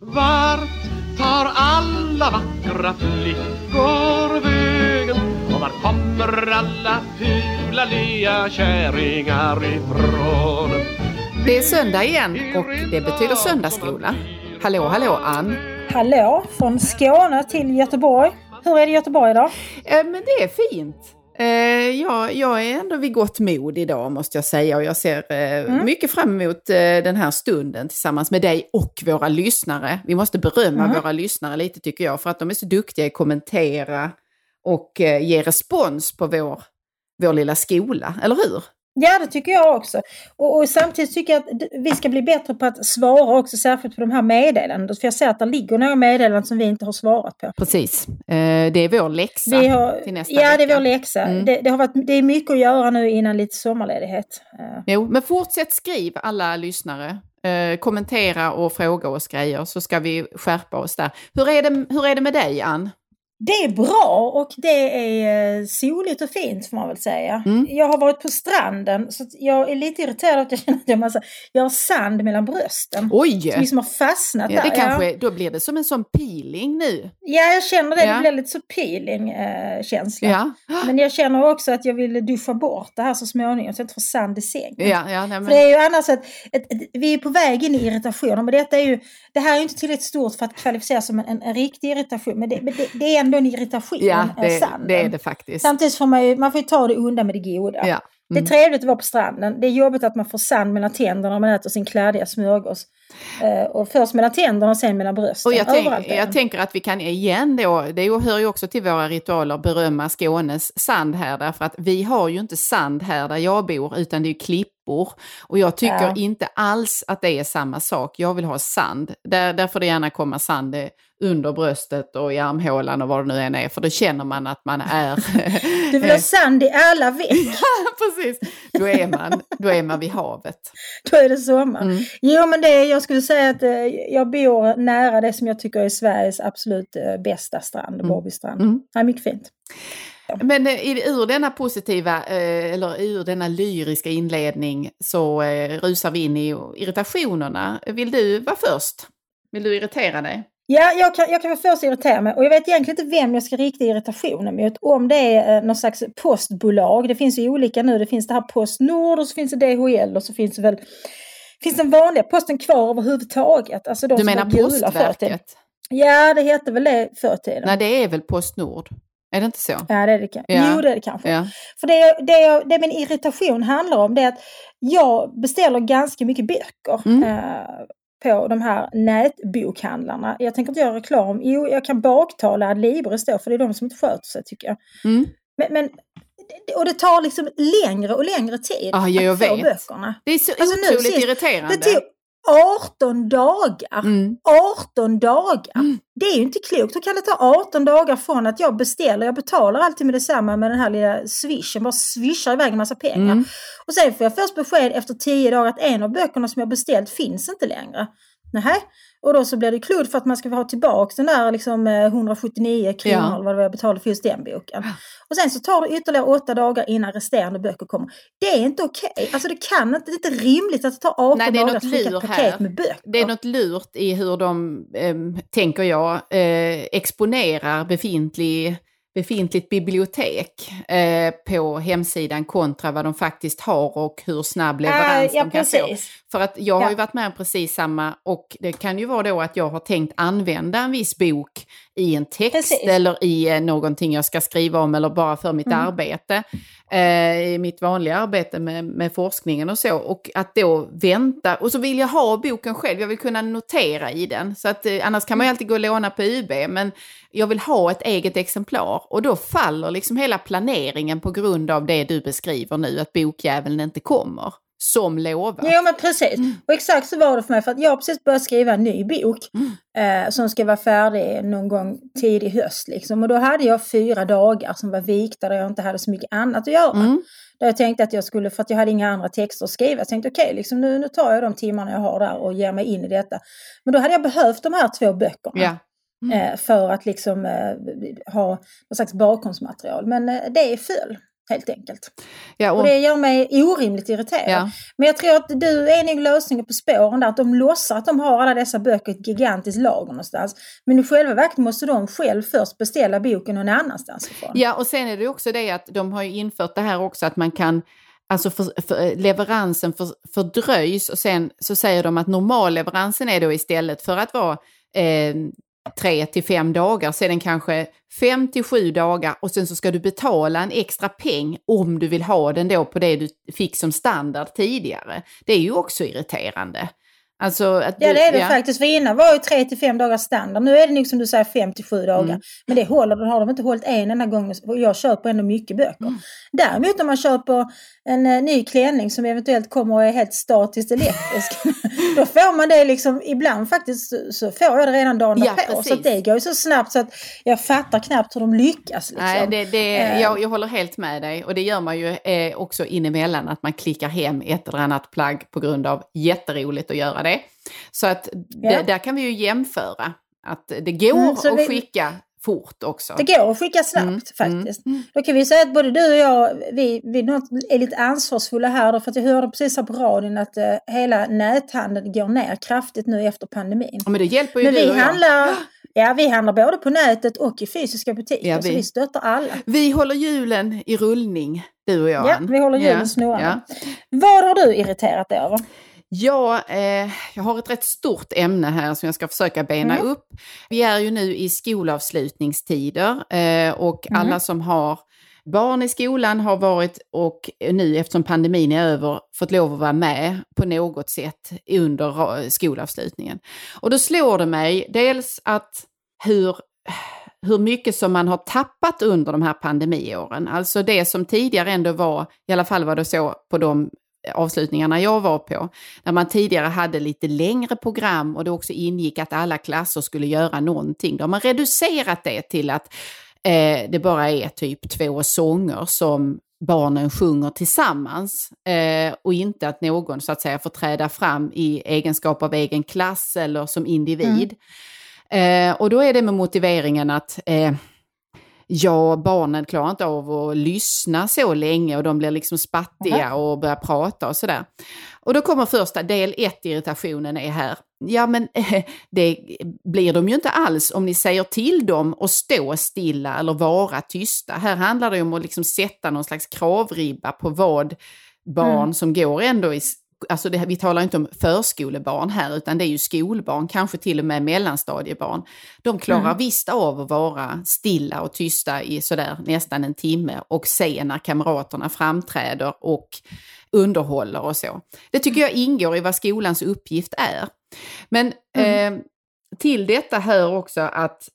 Vart tar alla vackra flickor vägen? Och var kommer alla fula lya kärringar ifrån? Det är söndag igen och det betyder söndagsskola. Hallå, hallå Ann! Hallå, från Skåne till Göteborg. Hur är det i Göteborg idag? Eh, men det är fint. Eh, jag, jag är ändå vid gott mod idag måste jag säga och jag ser eh, mm. mycket fram emot eh, den här stunden tillsammans med dig och våra lyssnare. Vi måste berömma mm. våra lyssnare lite tycker jag för att de är så duktiga i att kommentera och ge respons på vår, vår lilla skola, eller hur? Ja, det tycker jag också. Och, och, samtidigt tycker jag att vi ska bli bättre på att svara också, särskilt på de här meddelandena. För jag ser att det ligger några meddelanden som vi inte har svarat på. Precis. Eh, det är vår läxa vi har, till nästa Ja, vecka. det är vår läxa. Mm. Det, det, har varit, det är mycket att göra nu innan lite sommarledighet. Eh. Jo, men fortsätt skriv alla lyssnare. Eh, kommentera och fråga oss grejer så ska vi skärpa oss där. Hur är det, hur är det med dig, Ann? Det är bra och det är eh, soligt och fint får man väl säga. Mm. Jag har varit på stranden så jag är lite irriterad att jag känner att jag, massa, jag har sand mellan brösten. Oj! Som liksom har fastnat ja, där. Det kanske, ja. Då blir det som en sån peeling nu. Ja, jag känner det. Ja. Det blir lite så peeling-känsla. Eh, ja. Men jag känner också att jag vill duscha bort det här så småningom så jag inte får sand i sängen. Ja, ja, nej, men... För det är ju annars ett, ett, ett, vi är på väg in i irritationer. Men detta är ju, det här är ju inte tillräckligt stort för att kvalificera som en, en, en riktig irritation. Men det, men det, det är ändå en irritation. Ja, det, sanden. det är det faktiskt. Samtidigt får man ju, man får ju ta det undan med det goda. Ja. Mm. Det är mm. trevligt att vara på stranden. Det är jobbigt att man får sand mellan tänderna när man äter sin kladdiga smörgås. Uh, och först mellan tänderna och sen mellan brösten. Och jag, tänk, jag tänker att vi kan igen då, det hör ju också till våra ritualer, berömma Skånes sand här. Därför att vi har ju inte sand här där jag bor, utan det är ju klippor. Och jag tycker ja. inte alls att det är samma sak. Jag vill ha sand. Där, där får det gärna komma sand under bröstet och i armhålan och vad det nu än är. För då känner man att man är... du vill ha sand i alla veck. ja, precis. Då är, man, då är man vid havet. Då är det sommar. Mm. Jo, men det, jag skulle säga att eh, jag bor nära det som jag tycker är Sveriges absolut eh, bästa strand, mm. Borbystrand. Mm. Det är mycket fint. Men eh, ur denna positiva, eller ur denna lyriska inledning så rusar vi in i irritationerna. Vill du vara först? Vill du irritera dig? Ja, jag kan, jag kan väl först irritera mig och jag vet egentligen inte vem jag ska rikta irritationen mot. Om det är eh, någon slags postbolag. Det finns ju olika nu. Det finns det här Postnord och så finns det DHL och så finns det väl Finns den vanliga posten kvar överhuvudtaget? Alltså de du menar Postverket? Ja, det heter väl det förr i tiden. Nej, det är väl Postnord? Är det inte så? Ja, det är det kanske. Ja. Jo, det är det kanske. Ja. För det, det, det min irritation handlar om det är att jag beställer ganska mycket böcker. Mm. Eh, på de här nätbokhandlarna. Jag tänker inte göra reklam. Jo, jag kan baktala Adlibris då, för det är de som inte sköter sig tycker jag. Mm. Men, men, och det tar liksom längre och längre tid ah, jag att få böckerna. Det är så alltså otroligt nu, irriterande. Det tog 18 dagar! Mm. 18 dagar! Mm. Det är ju inte klokt. Hur kan det ta 18 dagar från att jag beställer, jag betalar alltid med detsamma med den här lilla swishen, bara swishar iväg en massa pengar. Mm. Och sen får jag först besked efter 10 dagar att en av böckerna som jag beställt finns inte längre. Nähä? Och då så blir det kludd för att man ska ha tillbaka den där liksom 179 eh, kronor ja. eller vad jag betalade för just den boken. Och sen så tar det ytterligare åtta dagar innan resterande böcker kommer. Det är inte okej. Okay. Alltså det kan inte, det är inte rimligt att det tar 18 Nej, det dagar att skicka ett paket här. med böcker. Det är något lurt i hur de, eh, tänker jag, eh, exponerar befintlig befintligt bibliotek eh, på hemsidan kontra vad de faktiskt har och hur snabb leverans äh, ja, de kan precis. få. För att jag har ju varit med om precis samma och det kan ju vara då att jag har tänkt använda en viss bok i en text precis. eller i eh, någonting jag ska skriva om eller bara för mitt mm. arbete. Eh, I mitt vanliga arbete med, med forskningen och så. Och att då vänta, och så vill jag ha boken själv, jag vill kunna notera i den. Så att, eh, annars kan man ju alltid gå och låna på UB, men jag vill ha ett eget exemplar. Och då faller liksom hela planeringen på grund av det du beskriver nu, att bokjäveln inte kommer som lovat. Jo men precis. Mm. Och exakt så var det för mig. För att jag har precis börjat skriva en ny bok. Mm. Eh, som ska vara färdig någon gång tidig höst. Liksom. Och då hade jag fyra dagar som var vikta där jag inte hade så mycket annat att göra. Mm. Där jag tänkte att jag skulle, för att jag hade inga andra texter att skriva. Jag tänkte okej, okay, liksom, nu, nu tar jag de timmarna jag har där och ger mig in i detta. Men då hade jag behövt de här två böckerna. Ja. Mm. Eh, för att liksom eh, ha något slags bakgrundsmaterial. Men eh, det är fel. Helt enkelt. Ja, och... och det gör mig orimligt irriterad. Ja. Men jag tror att du är nog lösningen på spåren där, att de låtsas att de har alla dessa böcker i ett gigantiskt lager någonstans. Men i själva verket måste de själv först beställa boken någon annanstans ifrån. Ja, och sen är det också det att de har infört det här också att man kan Alltså för, för leveransen för, fördröjs och sen så säger de att normalleveransen är då istället för att vara eh, tre till fem dagar sedan kanske fem till sju dagar och sen så ska du betala en extra peng om du vill ha den då på det du fick som standard tidigare. Det är ju också irriterande. Alltså att ja, det är det ja. faktiskt. För innan var ju 3 till 5 dagars standard. Nu är det nog som du säger 5 till 7 dagar. Mm. Men det håller, har de inte hållit en enda gång. Jag köper ändå mycket böcker. Mm. Däremot om man köper en uh, ny klänning som eventuellt kommer och är helt statiskt elektrisk. då får man det liksom, ibland faktiskt så får jag det redan dagen ja, därpå. Så det går ju så snabbt så att jag fattar knappt hur de lyckas. Liksom. Nej, det, det, uh. jag, jag håller helt med dig. Och det gör man ju eh, också inemellan att man klickar hem ett eller annat plagg på grund av jätteroligt att göra det. Så att ja. där kan vi ju jämföra att det går mm, att vi... skicka fort också. Det går att skicka snabbt mm, faktiskt. Mm, Då kan vi säga att både du och jag, vi, vi är lite ansvarsfulla här då, för att jag hörde precis här på radion att uh, hela näthandeln går ner kraftigt nu efter pandemin. Ja, men det hjälper ju men du vi och handlar, jag. Ja, vi handlar både på nätet och i fysiska butiker, ja, vi. så vi stöttar alla. Vi håller julen i rullning, du och jag. Ja, vi håller julen ja, snurrande. Ja. Vad har du irriterat dig över? Ja, eh, jag har ett rätt stort ämne här som jag ska försöka bena mm. upp. Vi är ju nu i skolavslutningstider eh, och mm. alla som har barn i skolan har varit och nu eftersom pandemin är över fått lov att vara med på något sätt under skolavslutningen. Och då slår det mig dels att hur hur mycket som man har tappat under de här pandemiåren. Alltså det som tidigare ändå var, i alla fall var det så på de avslutningarna jag var på, där man tidigare hade lite längre program och det också ingick att alla klasser skulle göra någonting. Då har man reducerat det till att eh, det bara är typ två sånger som barnen sjunger tillsammans eh, och inte att någon så att säga får träda fram i egenskap av egen klass eller som individ. Mm. Eh, och då är det med motiveringen att eh, ja, barnen klarar inte av att lyssna så länge och de blir liksom spattiga och börjar prata och sådär. Och då kommer första, del ett irritationen är här. Ja men det blir de ju inte alls om ni säger till dem att stå stilla eller vara tysta. Här handlar det om att liksom sätta någon slags kravribba på vad barn mm. som går ändå i alltså det, vi talar inte om förskolebarn här, utan det är ju skolbarn, kanske till och med mellanstadiebarn. De klarar mm. visst av att vara stilla och tysta i sådär nästan en timme och se när kamraterna framträder och underhåller och så. Det tycker jag ingår i vad skolans uppgift är. Men mm. eh, till detta hör också att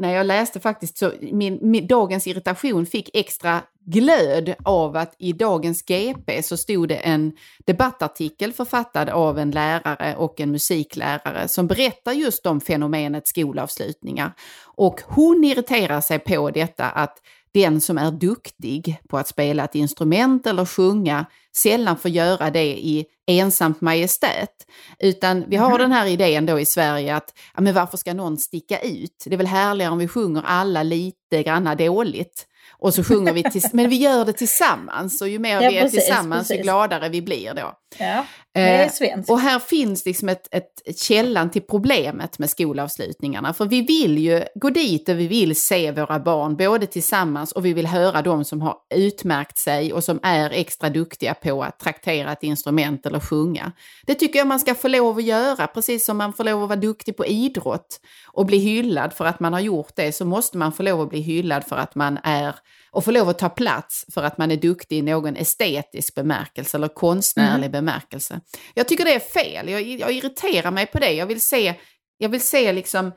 när jag läste faktiskt så min, min, dagens irritation fick extra glöd av att i dagens GP så stod det en debattartikel författad av en lärare och en musiklärare som berättar just om fenomenet skolavslutningar. Och hon irriterar sig på detta att den som är duktig på att spela ett instrument eller sjunga sällan får göra det i ensamt majestät. Utan vi har mm. den här idén då i Sverige att ja, men varför ska någon sticka ut? Det är väl härligare om vi sjunger alla lite granna dåligt. Och så sjunger vi, men vi gör det tillsammans och ju mer ja, vi är precis, tillsammans precis. ju gladare vi blir då. Ja, det är eh, och här finns liksom ett, ett källan till problemet med skolavslutningarna. För vi vill ju gå dit och vi vill se våra barn både tillsammans och vi vill höra de som har utmärkt sig och som är extra duktiga på att traktera ett instrument eller sjunga. Det tycker jag man ska få lov att göra, precis som man får lov att vara duktig på idrott och bli hyllad för att man har gjort det så måste man få lov att bli hyllad för att man är och få lov att ta plats för att man är duktig i någon estetisk bemärkelse eller konstnärlig mm. Bemärkelse. Jag tycker det är fel, jag, jag irriterar mig på det. Jag vill se, jag vill se liksom,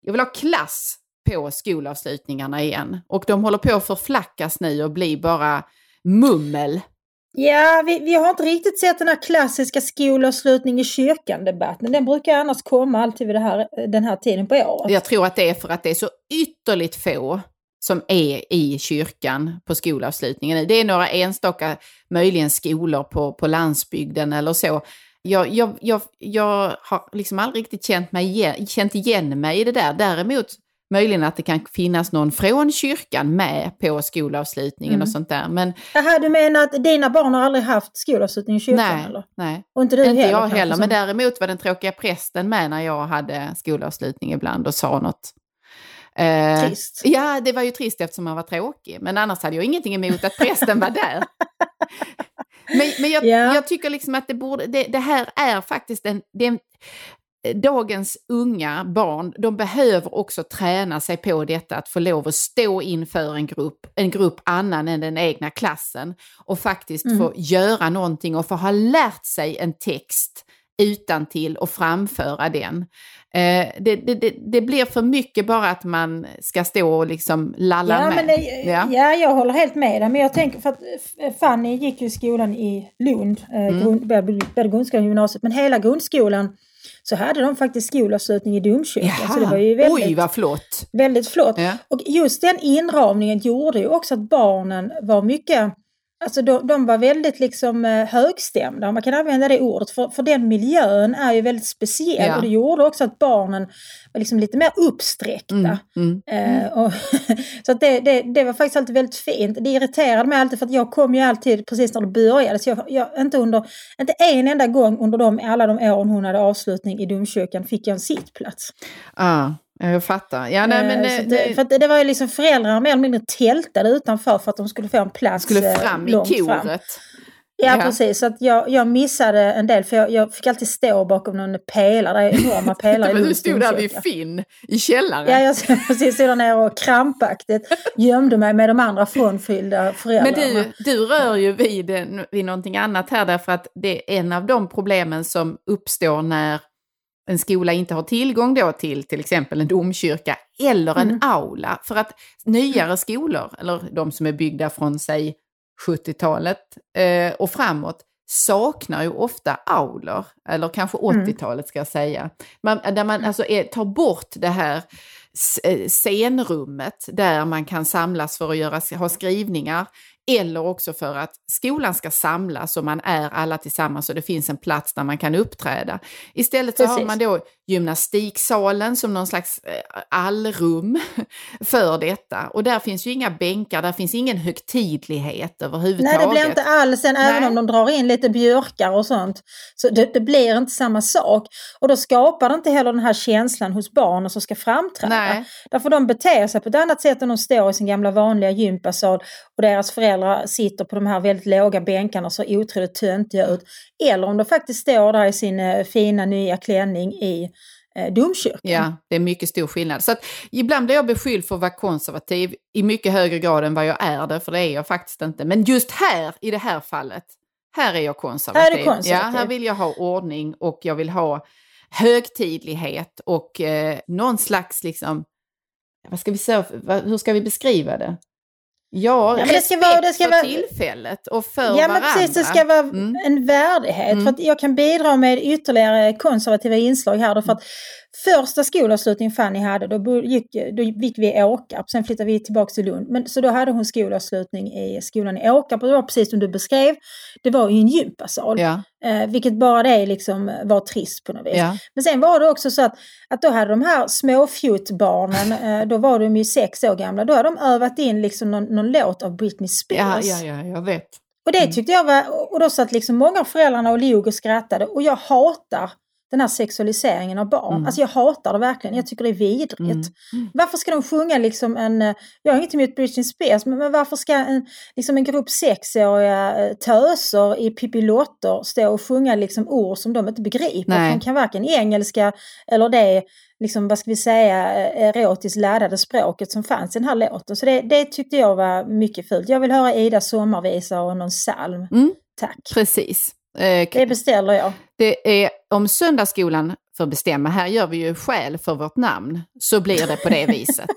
jag vill ha klass på skolavslutningarna igen. Och de håller på att förflackas nu och bli bara mummel. Ja, vi, vi har inte riktigt sett den här klassiska skolavslutning i kyrkan-debatten. Den brukar annars komma alltid vid här, den här tiden på året. Jag tror att det är för att det är så ytterligt få som är i kyrkan på skolavslutningen. Det är några enstaka, möjligen skolor på, på landsbygden eller så. Jag, jag, jag, jag har liksom aldrig riktigt känt, mig igen, känt igen mig i det där. Däremot möjligen att det kan finnas någon från kyrkan med på skolavslutningen Mm. och sånt där. Men Jaha, du menar att dina barn har aldrig haft skolavslutning i kyrkan nej, eller? nej. Och inte du Inte heller? jag heller, men däremot var den tråkiga prästen med när jag hade skolavslutning ibland och sa något. Eh, Trist. Ja, det var ju trist eftersom han var tråkig. Men annars hade jag ingenting emot att prästen var där. Men, men jag, Ja. jag tycker liksom att det, borde, det, det här är faktiskt en, en... Dagens unga barn, de behöver också träna sig på detta att få lov att stå inför en grupp, en grupp annan än den egna klassen och faktiskt Mm. få göra någonting och få ha lärt sig en text utan till och framföra den. Eh, det, det, det, det blir för mycket bara att man ska stå och liksom lalla Ja, med. det, Ja. ja. jag håller helt med dig. Men jag tänker för att Fanny gick ju skolan i Lund, eh, Mm. grund, både grundskolan och gymnasiet. Men hela grundskolan så hade de faktiskt skolavslutning i domkyrkan. Så det var ju väldigt, Oj vad flott! väldigt flott. Ja. Och just den inramningen gjorde ju också att barnen var mycket Alltså de, de var väldigt liksom eh, högstämda, om man kan använda det ordet, för, för den miljön är ju väldigt speciell Ja. och det gjorde också att barnen var liksom lite mer uppsträckta. Mm, mm. Eh, och, så det, det, det var faktiskt alltid väldigt fint. Det irriterade mig alltid för att jag kom ju alltid precis när det började. Så jag, jag, inte, under, inte en enda gång under de, alla de åren hon hade avslutning i domkyrkan fick jag en sittplats. Ja, jag fattar. Ja, nej, men, Eh, så det, för det, det var ju liksom föräldrarna mer eller mindre tältade utanför för att de skulle få en plats skulle eh, fram i långt koret. fram. Ja, Ja. precis. Så att jag, jag missade en del för jag, jag fick alltid stå bakom någon pelare. Det är enorma pelare i Men du stod där vid. Finn i källaren. Ja, jag stod precis där nere och krampaktigt gömde mig med de andra frånfyllda Men föräldrarna. du, du rör ju vid, vid någonting annat här därför att det är en av de problemen som uppstår när en skola inte har tillgång då till till exempel en domkyrka eller en Mm. aula. För att nyare skolor, eller de som är byggda från säg 70-talet eh, och framåt, saknar ju ofta aulor, eller kanske Mm. 80-talet ska jag säga. Man, där man alltså är, tar bort det här eh, scenrummet där man kan samlas för att göra, ha skrivningar. Eller också för att skolan ska samlas och man är alla tillsammans och det finns en plats där man kan uppträda. Istället så har Precis. man då gymnastiksalen som någon slags eh, allrum för detta. Och där finns ju inga bänkar, där finns ingen högtidlighet överhuvudtaget. Nej, det blir inte alls en, även om de drar in lite björkar och sånt. Så det, det blir inte samma sak. Och då skapar det inte heller den här känslan hos barnen som ska framträda. Nej. Därför de beter sig på ett annat sätt än de står i sin gamla vanliga gympasal och deras föräldrar sitter på de här väldigt låga bänkarna och ser otroligt töntiga ut. Eller om de faktiskt står där i sin eh, fina nya klänning i domkyrkan. Ja, det är mycket stor skillnad. Så att ibland blir jag beskylld för att vara konservativ i mycket högre grad än vad jag är det, för det är jag faktiskt inte. Men just här, i det här fallet, här är jag konservativ. Här är konservativ. Ja, här vill jag ha ordning och jag vill ha högtidlighet och eh, någon slags liksom, vad ska vi säga, hur ska vi beskriva det? Ja, men det respekt ska vara- det ska för vara- tillfället och för Ja varandra. men precis, det ska vara Mm. en värdighet. Mm. För jag kan bidra med ytterligare konservativa inslag här. Då för att första skolavslutningen Fanny hade, då, gick, då gick vi i Åkarp, sen flyttade vi tillbaka till Lund. Men, så då hade hon skolavslutning i skolan i Åkarp och det var precis som du beskrev. Det var ju en gympasal. Ja, Eh, vilket bara det liksom var trist på något vis. ja. Men sen var det också så att, att då hade de här småfjuttbarnen, eh, då var de ju sex år gamla, då hade de övat in liksom någon, någon låt av Britney Spears. Ja, ja, ja, jag vet. Och det tyckte jag var, och då satt liksom många av föräldrarna och log och skrattade och jag hatar den här sexualiseringen av barn. Mm. Alltså jag hatar det verkligen, jag tycker det är vidrigt. Mm. Varför ska de sjunga liksom en, eh, jag har inget emot Britney Spears, men, men varför ska en, liksom en grupp sexåriga eh, töser i Pippilotter stå och sjunga liksom ord som de inte begriper? Nej. De kan varken engelska eller det, liksom, vad ska vi säga, eh, erotiskt laddade språket som fanns i den här låten. Så det, det tyckte jag var mycket fult. Jag vill höra Ida sommarvisa och någon psalm. Mm. Tack. Precis. Eh, Det beställer jag. det är om söndagsskolan får bestämma, här gör vi ju skäl för vårt namn, så blir det på det viset.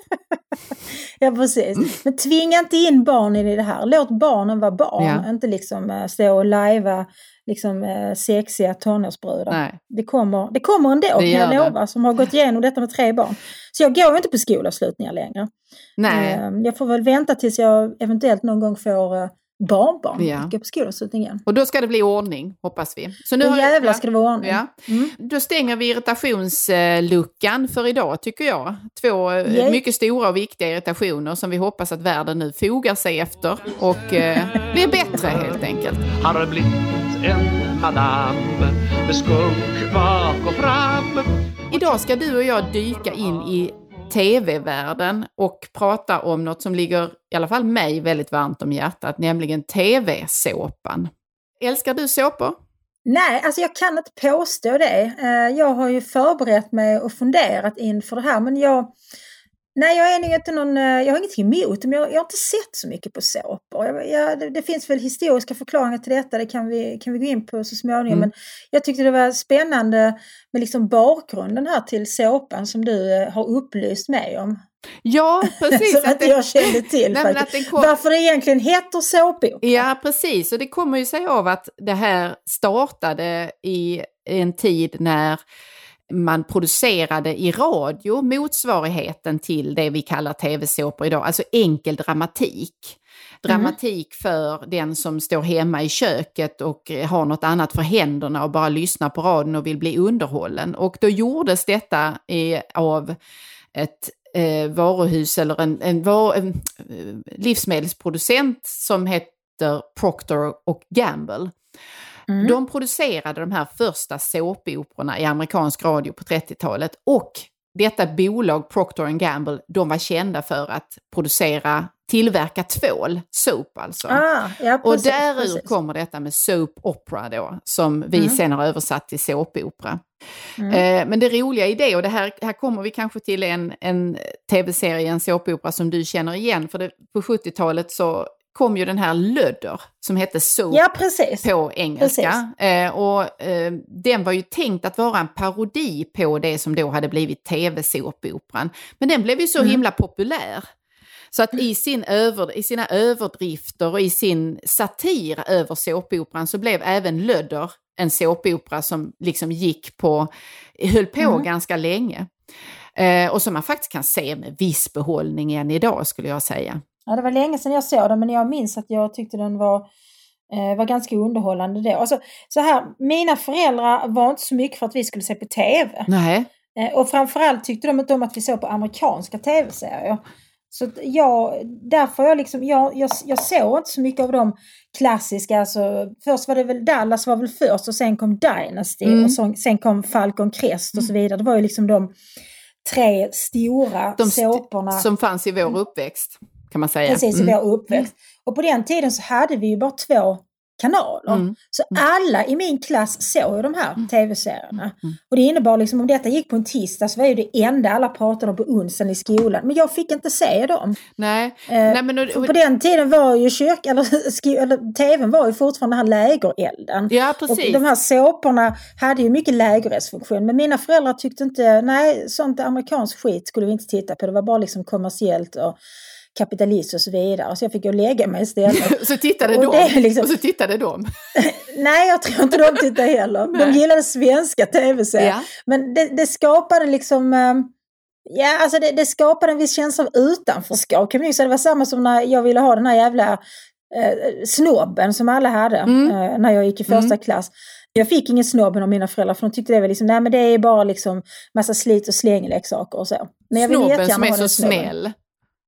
Ja precis. Men tvinga inte in barnen i det här. Låt barnen vara barn. Ja. Inte liksom eh, stå och lajva liksom, eh, sexiga tonårsbrudar. Nej. Det kommer, det kommer ändå kan gör jag det. lova. Som har gått igenom detta med tre barn. Så jag går ju inte på skolavslutningar längre. Nej. Jag får väl vänta tills jag eventuellt någon gång får barnbarn ja. på skolavslutningen. Och då ska det bli ordning, hoppas vi. Så nu då jävlar ska det vara ordning. Ja. Mm. Då stänger vi irritationsluckan för idag, tycker jag. Två yeah. mycket stora och viktiga irritationer som vi hoppas att världen nu fogar sig efter och eh, blir bättre helt enkelt. Har det blivit en madam med skunk bak och fram Idag ska du och jag dyka in i tv-världen och prata om något som ligger i alla fall mig väldigt varmt om hjärtat, nämligen tv-såpan. Älskar du såpor? Nej, alltså jag kan inte påstå det. Eh, jag har ju förberett mig och funderat inför det här men jag Nej, jag är inte någon, eh, jag har inget emot men jag, jag har inte sett så mycket på såpor. Jag, jag, det, det, finns väl historiska förklaringar till detta, det kan vi, kan vi gå in på så småningom. Mm. Men jag tyckte det var spännande med liksom bakgrunden här till såpan som du eh, har upplyst mig om. Ja, precis. Som inte jag kände till Nej, faktiskt. Kom... Varför det egentligen heter såpopera. Ja, precis. Och det kommer ju sig av att det här startade i en tid när man producerade i radio motsvarigheten till det vi kallar tv-såpor idag, alltså enkel dramatik. Dramatik mm. för den som står hemma i köket och har något annat för händerna och bara lyssnar på radion och vill bli underhållen. Och då gjordes detta av ett eh, varuhus eller en, en, var, en eh, livsmedelsproducent som heter Procter och Gamble. Mm. De producerade de här första såpoperorna i amerikansk radio på 30-talet och detta bolag, Procter Gamble, de var kända för att producera, tillverka tvål, soap alltså. Ah, ja, precis, och därur precis. kommer detta med soap opera då, som vi mm. sen har översatt till såpopera. Mm. Eh, men det roliga i det, och det här, här kommer vi kanske till en, en tv-serie, en såpopera som du känner igen, för det, på 70-talet så kom ju den här Lödder som hette Soap ja, på engelska. Eh, och eh, den var ju tänkt att vara en parodi på det som då hade blivit tv-såpoperan. Men den blev ju så mm. himla populär. Så att i, sin över, i sina överdrifter och i sin satir över såpoperan så blev även Lödder en såpopera som liksom gick på, höll på mm. ganska länge. Eh, och som man faktiskt kan se med viss behållning än idag skulle jag säga. Ja, det var länge sedan jag såg den men jag minns att jag tyckte den var, eh, var ganska underhållande då. Alltså, så här, mina föräldrar var inte så mycket för att vi skulle se på TV. Nej. Eh, och framförallt tyckte de inte om att vi såg på amerikanska TV-serier. Så jag, därför jag liksom, jag, jag, jag såg inte så mycket av de klassiska, alltså, först var det väl Dallas var väl först och sen kom Dynasty mm. och så, sen kom Falcon Crest och så vidare. Det var ju liksom de tre stora de såporna. Som fanns i vår uppväxt kan man säga. Precis, mm. i vår uppväxt. Och på den tiden så hade vi ju bara två kanaler. Mm. Så mm. alla i min klass såg ju de här mm. tv-serierna. Mm. Och det innebar liksom om detta gick på en tisdag så var ju det enda alla pratade om på onsdagen i skolan. Men jag fick inte se dem. Nej. Eh, Nej men, och, och, på den tiden var ju kyrk, eller, eller tvn var ju fortfarande den här lägerelden. Ja precis. Och de här såporna hade ju mycket lägereldsfunktion. Men mina föräldrar tyckte inte, nej sånt amerikansk skit skulle vi inte titta på. Det var bara liksom kommersiellt och kapitalist och så vidare. Så jag fick gå och lägga mig istället. så tittade och de? Liksom... Och så tittade de? Nej, jag tror inte de tittade heller. De gillade svenska tv-serier. Ja. Men det, det, skapade liksom... Ehm, ja, alltså det, det, skapade en viss känsla av utanförskap. Kan. Det var samma som när jag ville ha den här jävla eh, snobben som alla hade mm. eh, när jag gick i första mm. klass. Jag fick ingen snobben av mina föräldrar för de tyckte det var liksom, nej men det är bara liksom massa slit och slängleksaker och så. Men jag snobben som är så snäll.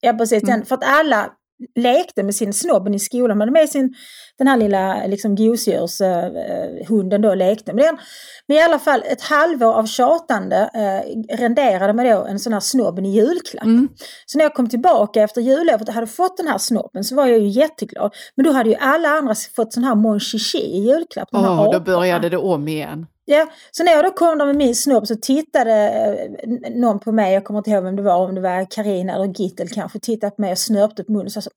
Ja precis, mm. för att alla lekte med sin snobben i skolan. Man hade med sin, den här lilla liksom, gosedjurshunden då lekte med den. Men i alla fall ett halvår av tjatande eh, renderade mig då en sån här snobben i julklapp. Mm. Så när jag kom tillbaka efter jullovet och hade fått den här snobben så var jag ju jätteglad. Men då hade ju alla andra fått sån här Mon i julklapp. Åh, oh, då började det om igen. Ja, så när jag då kom där med min snopp så tittade eh, någon på mig, jag kommer inte ihåg vem det var, om det var Karina eller Gittel kanske, tittade på mig och snörpte på munnen och sa så,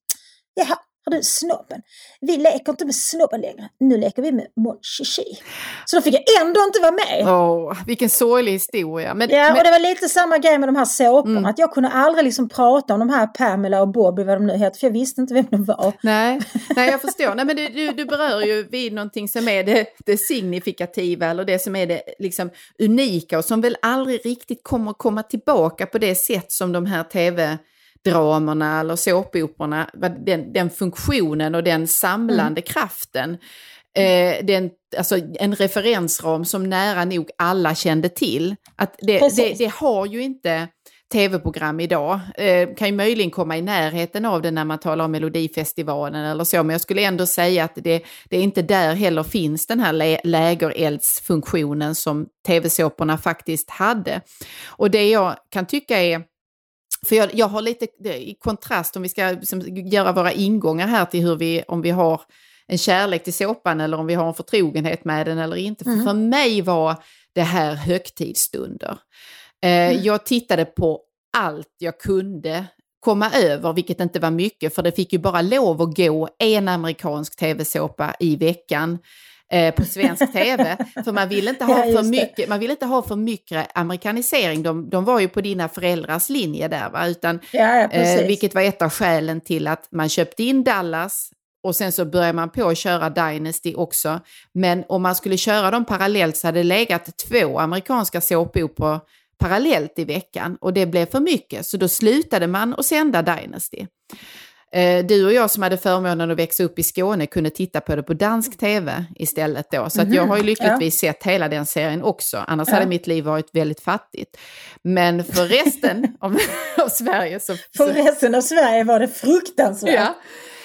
jaha, har du snobben? Vi leker inte med snobben längre. Nu leker vi med Mon Chichi. Så då fick jag ändå inte vara med. Åh, vilken sorglig historia. Men, ja, men... och det var lite samma grej med de här såporna. Mm. Att jag kunde aldrig liksom prata om de här Pamela och Bobby, vad de nu heter, för jag visste inte vem de var. Nej, Nej jag förstår. Nej, men du, du, du berör ju vid någonting som är det, det signifikativa eller det som är det liksom unika och som väl aldrig riktigt kommer komma tillbaka på det sätt som de här tv dramerna eller såpoperorna, den, den funktionen och den samlande mm. kraften. Eh, den, alltså en referensram som nära nog alla kände till. Att det, det, det har ju inte tv-program idag. Eh, kan ju möjligen komma i närheten av det när man talar om Melodifestivalen eller så, men jag skulle ändå säga att det, det är inte där heller finns den här lä lägereldsfunktionen som tv-såporna faktiskt hade. Och det jag kan tycka är för jag, jag har lite i kontrast, om vi ska liksom, göra våra ingångar här till hur vi, om vi har en kärlek till såpan eller om vi har en förtrogenhet med den eller inte. Mm. För, för mig var det här högtidsstunder. Eh, mm. Jag tittade på allt jag kunde komma över, vilket inte var mycket, för det fick ju bara lov att gå en amerikansk tv-såpa i veckan eh, på svensk tv. För man vill inte ha, ja, för, mycket, man vill inte ha för mycket amerikanisering. De, de var ju på dina föräldrars linje där, va? Utan, ja, ja, eh, vilket var ett av skälen till att man köpte in Dallas och sen så börjar man på att köra Dynasty också. Men om man skulle köra dem parallellt så hade det legat två amerikanska såpoperor parallellt i veckan och det blev för mycket så då slutade man att sända Dynasty. Eh, du och jag som hade förmånen att växa upp i Skåne kunde titta på det på dansk tv istället då. Så mm -hmm. jag har ju lyckligtvis ja. sett hela den serien också. Annars ja. hade mitt liv varit väldigt fattigt. Men för resten av, av Sverige så... För resten av Sverige var det fruktansvärt. Ja.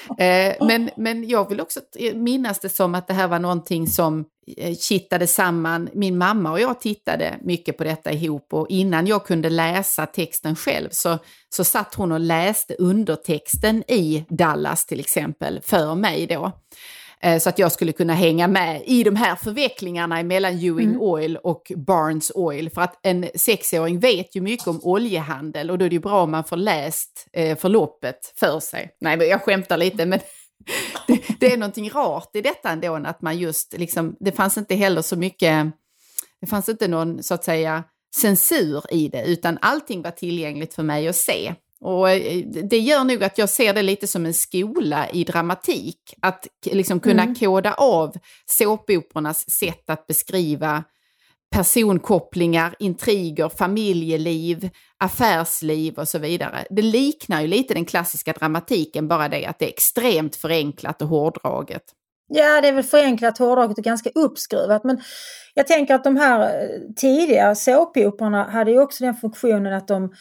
Eh, men, men jag vill också minnas det som att det här var någonting som eh, kittade samman. Min mamma och jag tittade mycket på detta ihop och innan jag kunde läsa texten själv så, så satt hon och läste undertexten i Dallas till exempel för mig då. Eh, så att jag skulle kunna hänga med i de här förvecklingarna mellan Ewing mm. Oil och Barnes Oil. För att en sexåring vet ju mycket om oljehandel och då är det ju bra om man får läst eh, förloppet för sig. Nej, jag skämtar lite men det, det, är någonting rart i detta ändå, att man just liksom, det fanns inte heller så mycket, det fanns inte någon så att säga censur i det, utan allting var tillgängligt för mig att se. Och eh, det gör nog att jag ser det lite som en skola i dramatik. Att liksom kunna mm. koda av såpoperornas sätt att beskriva personkopplingar, intriger, familjeliv, affärsliv och så vidare. Det liknar ju lite den klassiska dramatiken, bara det att det är extremt förenklat och hårdraget. Ja, det är väl förenklat, hårdraget och ganska uppskruvat. Men jag tänker att de här eh, tidiga såpoperorna hade ju också den funktionen att de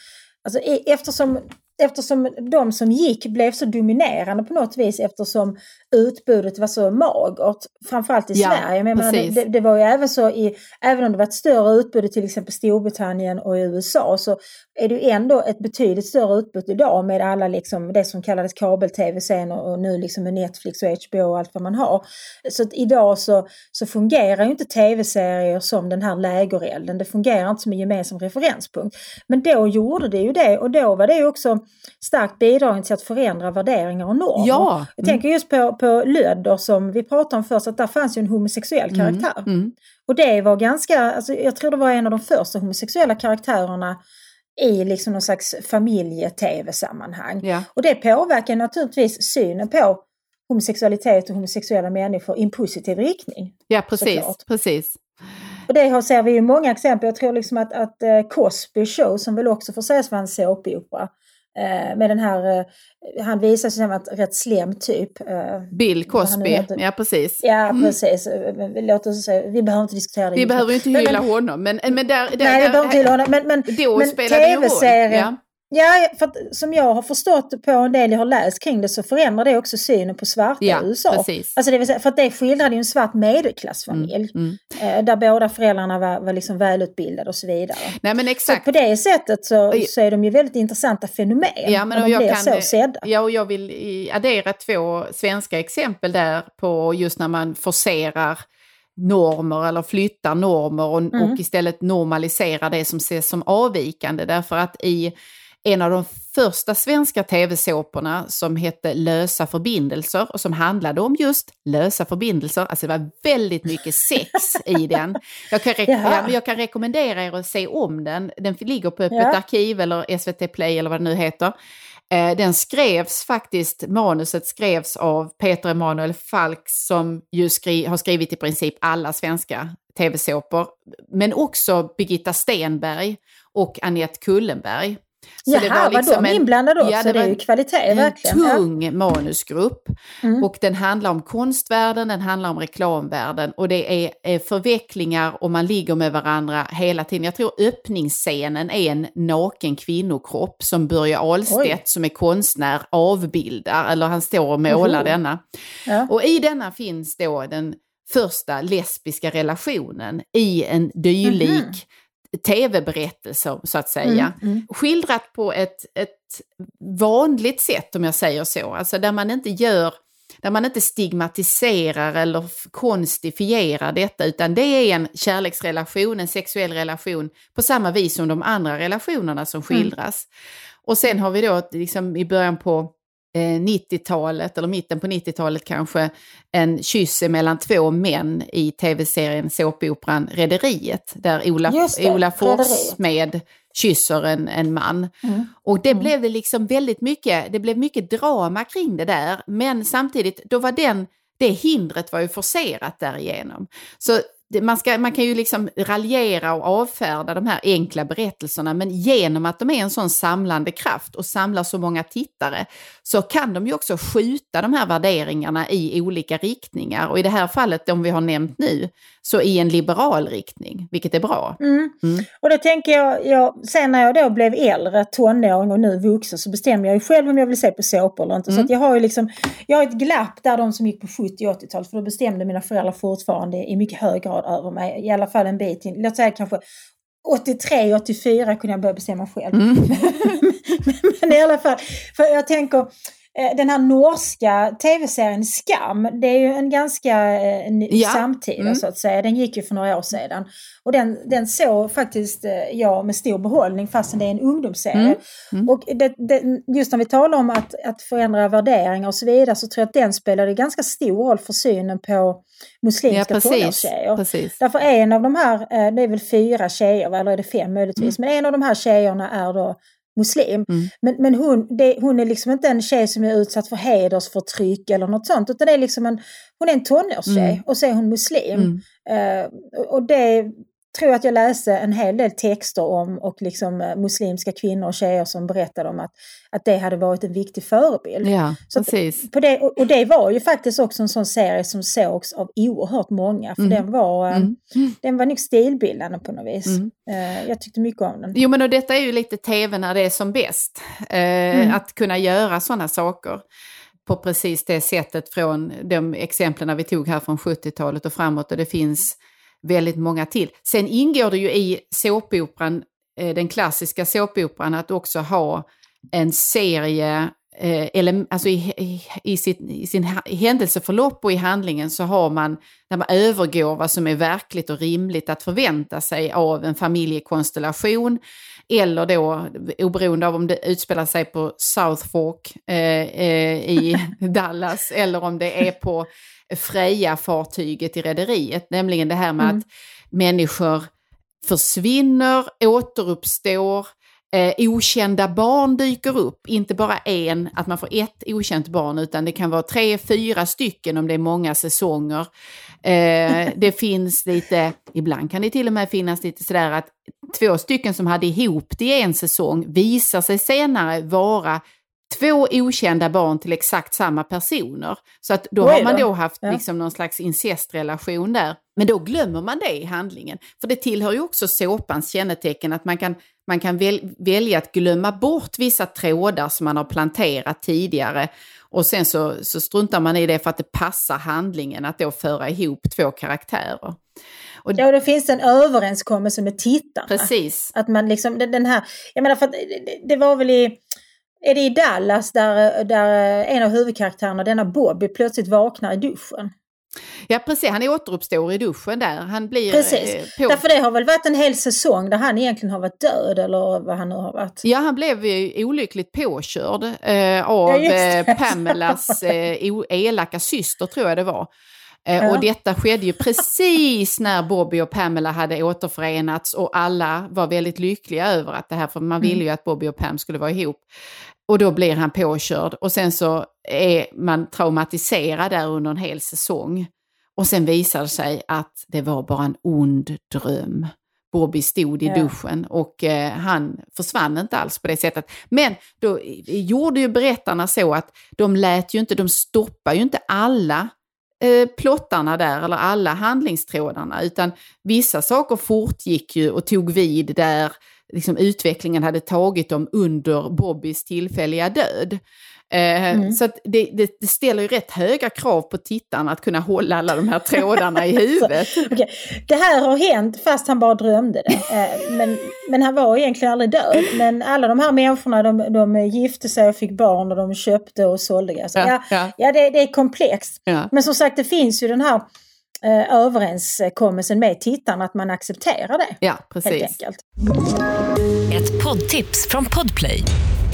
Alltså, e- eftersom eftersom de som gick blev så dominerande på något vis eftersom utbudet var så magert. Framförallt i ja, Sverige. Men menar, det, det, var ju även så i, även om det var ett större utbud i till exempel Storbritannien och i USA så är det ju ändå ett betydligt större utbud idag med alla liksom det som kallades kabel-tv sen och, och, nu liksom med Netflix och HBO och allt vad man har. Så idag så, så fungerar ju inte tv-serier som den här lägerelden. Det fungerar inte som en gemensam referenspunkt. Men då gjorde det ju det och då var det också starkt bidragande till att förändra värderingar och normer. Ja. Jag tänker just på, på Lödder som vi pratade om först, att där fanns ju en homosexuell mm, karaktär. Mm. Mm. Och det var ganska, alltså, jag tror det var en av de första homosexuella karaktärerna i liksom någon slags familje-tv-sammanhang. Ja. Och det påverkar naturligtvis synen på homosexualitet och homosexuella människor i en positiv riktning. Ja, precis. precis. Och det ser vi ju många exempel. Jag tror liksom att, att uh, Cosby Show, som väl också får sägas vara en såpopera, med den här, uh, han visar sig som en rätt slem typ. Bill Cosby, ja precis. Ja mm. precis, låt oss säga, vi behöver inte diskutera det. Vi behöver inte hylla men, honom, men, men där, där, Nej, vi behöver inte hylla honom, men, men, men tv-serien Ja, för att, som jag har förstått på en del jag har läst kring det så förändrar det också synen på svarta ja, i USA. Precis. Alltså det säga, för att det skildrade ju en svart medelklassfamilj. Mm, mm. Eh, där båda föräldrarna var, var liksom välutbildade och så vidare. Nej, men exakt. Så på det sättet så, så är de ju väldigt intressanta fenomen. Ja, men och jag blir kan, så sedda. Ja, och jag vill addera två svenska exempel där på just när man forcerar normer eller flyttar normer och, mm. och istället normaliserar det som ses som avvikande. Därför att i en av de första svenska tv-såporna som hette Lösa förbindelser och som handlade om just lösa förbindelser. Alltså det var väldigt mycket sex i den. Jag kan, ja, jag kan rekommendera er att se om den. Den ligger på Öppet ja. arkiv eller SVT Play eller vad det nu heter. Eh, den skrevs faktiskt, manuset skrevs av Peter Emanuel Falk som ju skri har skrivit i princip alla svenska tv-såpor. Men också Birgitta Stenberg och Annette Kullenberg. Så Jaha, det var, liksom var de inblandade också? Ja, det, det är ju kvalitet en verkligen. En tung ja. manusgrupp. Mm. Och den handlar om konstvärlden, den handlar om reklamvärlden och det är, är förvecklingar och man ligger med varandra hela tiden. Jag tror öppningsscenen är en naken kvinnokropp som Börje Ahlstedt Oj. som är konstnär avbildar, eller han står och målar mm. denna. Ja. Och i denna finns då den första lesbiska relationen i en dylik mm tv-berättelser så att säga. Mm, mm. Skildrat på ett, ett vanligt sätt om jag säger så, alltså där man inte gör där man inte stigmatiserar eller konstifierar detta utan det är en kärleksrelation, en sexuell relation på samma vis som de andra relationerna som mm. skildras. Mm. Och sen har vi då liksom i början på 90-talet, eh, eller mitten på 90-talet kanske, en kyss mellan två män i tv-serien såpoperan Rederiet, där Ola, Ola Forssmed kysser en, en man. Mm. Och det mm. blev det liksom väldigt mycket, det blev mycket drama kring det där, men samtidigt, då var den det hindret var ju forcerat därigenom. Så man, ska, man kan ju liksom raljera och avfärda de här enkla berättelserna men genom att de är en sån samlande kraft och samlar så många tittare så kan de ju också skjuta de här värderingarna i olika riktningar och i det här fallet, de vi har nämnt nu, så i en liberal riktning, vilket är bra. Mm. Mm. Och det tänker jag, jag, sen när jag då blev äldre, tonåring och nu vuxen så bestämmer jag ju själv om jag vill se på såpor eller inte. Mm. Så jag har ju liksom, jag har ett glapp där de som gick på 70 och 80-talet, för då bestämde mina föräldrar fortfarande i mycket hög grad över mig, i alla fall en bit in, låt säga kanske 83, 84 kunde jag börja bestämma själv. Mm. men i alla fall, för jag tänker, den här norska tv-serien Skam, det är ju en ganska eh, ja. samtida mm. så att säga. Den gick ju för några år sedan. Och den, den såg faktiskt eh, jag med stor behållning fastän det är en ungdomsserie. Mm. Mm. Och det, det, just när vi talar om att, att förändra värderingar och så vidare så tror jag att den spelade ganska stor roll för synen på muslimska ja, tonårstjejer. Därför en av de här, det är väl fyra tjejer, eller är det fem möjligtvis, mm. men en av de här tjejerna är då muslim. Mm. Men, men hon, det, hon är liksom inte en tjej som är utsatt för hedersförtryck eller något sånt. Utan det är liksom en, hon är en tonårstjej mm. och så är hon muslim. Mm. Uh, och det tror att jag läste en hel del texter om och liksom eh, muslimska kvinnor och tjejer som berättade om att, att det hade varit en viktig förebild. Ja, så precis. På det, och det var ju faktiskt också en sån serie som sågs av oerhört många. För mm. den, var, eh, mm. den var nog stilbildande på något vis. Mm. Uh, jag tyckte mycket om den. Jo men och detta är ju lite tv när det är som bäst. Uh, att kunna göra sådana saker på precis det sättet från de exemplen vi tog här från 70-talet och framåt. Och det finns väldigt många till. Sen ingår det ju i såpoperan, eh, den klassiska såpoperan, att också ha en serie eh, eller, alltså i, i, i, sitt, i sin händelseförlopp och i handlingen så har man, när man övergår vad som är verkligt och rimligt att förvänta sig av en familjekonstellation, eller då oberoende av om det utspelar sig på South Fork eh, eh, i Dallas eller om det är på Freja-fartyget i rederiet, nämligen det här med mm. att människor försvinner, återuppstår, eh, okända barn dyker upp, inte bara en, att man får ett okänt barn, utan det kan vara tre, fyra stycken om det är många säsonger. Eh, det finns lite, ibland kan det till och med finnas lite sådär att två stycken som hade ihop det i en säsong visar sig senare vara två okända barn till exakt samma personer. Så att då, då har man då haft ja. liksom någon slags incestrelation där. Men då glömmer man det i handlingen. För det tillhör ju också såpans kännetecken att man kan, man kan väl, välja att glömma bort vissa trådar som man har planterat tidigare. Och sen så, så struntar man i det för att det passar handlingen att då föra ihop två karaktärer. Och, ja, och det finns en överenskommelse med tittarna. Precis. Att man liksom, den här, jag menar för att det, det var väl i är det i Dallas där, där en av huvudkaraktärerna, denna Bobby, plötsligt vaknar i duschen? Ja precis, han återuppstår i duschen där. Han blir precis. Eh, på... Därför det har väl varit en hel säsong där han egentligen har varit död eller vad han nu har varit. Ja, han blev ju olyckligt påkörd eh, av ja, eh, Pamelas eh, elaka syster tror jag det var. Eh, ja. Och detta skedde ju precis när Bobby och Pamela hade återförenats och alla var väldigt lyckliga över att det här, för man ville mm. ju att Bobby och Pam skulle vara ihop. Och då blir han påkörd och sen så är man traumatiserad där under en hel säsong. Och sen visar det sig att det var bara en ond dröm. Bobby stod i duschen och eh, han försvann inte alls på det sättet. Men då gjorde ju berättarna så att de lät ju inte, de stoppar ju inte alla eh, plottarna där eller alla handlingstrådarna utan vissa saker fortgick ju och tog vid där liksom, utvecklingen hade tagit dem under Bobbys tillfälliga död. Eh, Mm. Så att det, det, det ställer ju rätt höga krav på tittarna att kunna hålla alla de här trådarna i huvudet. Okej, Det här har hänt fast han bara drömde det. Eh, Men, men han var egentligen aldrig död. Men alla de här människorna de, de gifte sig och fick barn och de köpte och sålde grejer. Så Ja, Ja, ja, ja det, det är komplext. ja. Men som sagt det finns ju den här eh, överenskommelsen med tittarna att man accepterar det. ja Helt precis. enkelt. Ett poddtips från Podplay.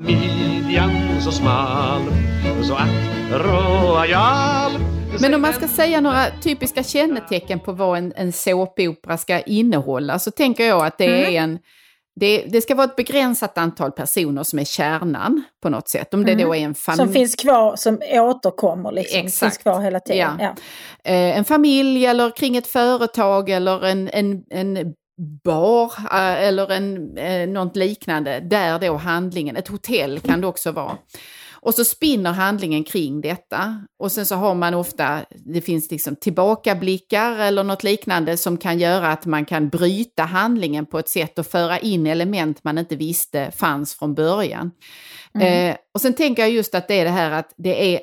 Midjan så smal Så att royal Men om man ska säga några typiska kännetecken på vad en, en såpopera ska innehålla så tänker jag att det Mm. är en det, det ska vara ett begränsat antal personer som är kärnan på något sätt. Om det Mm. då är en familj. Som finns kvar, som återkommer liksom. Exakt. Finns kvar hela tiden. Ja. Ja. eh, en familj eller kring ett företag eller en, en, en bar eh, eller en, eh, något liknande där då handlingen, ett hotell kan det också vara. Och så spinner handlingen kring detta. Och sen så har man ofta, det finns liksom tillbakablickar eller något liknande som kan göra att man kan bryta handlingen på ett sätt och föra in element man inte visste fanns från början. Eh, och sen tänker jag just att det är det här att det är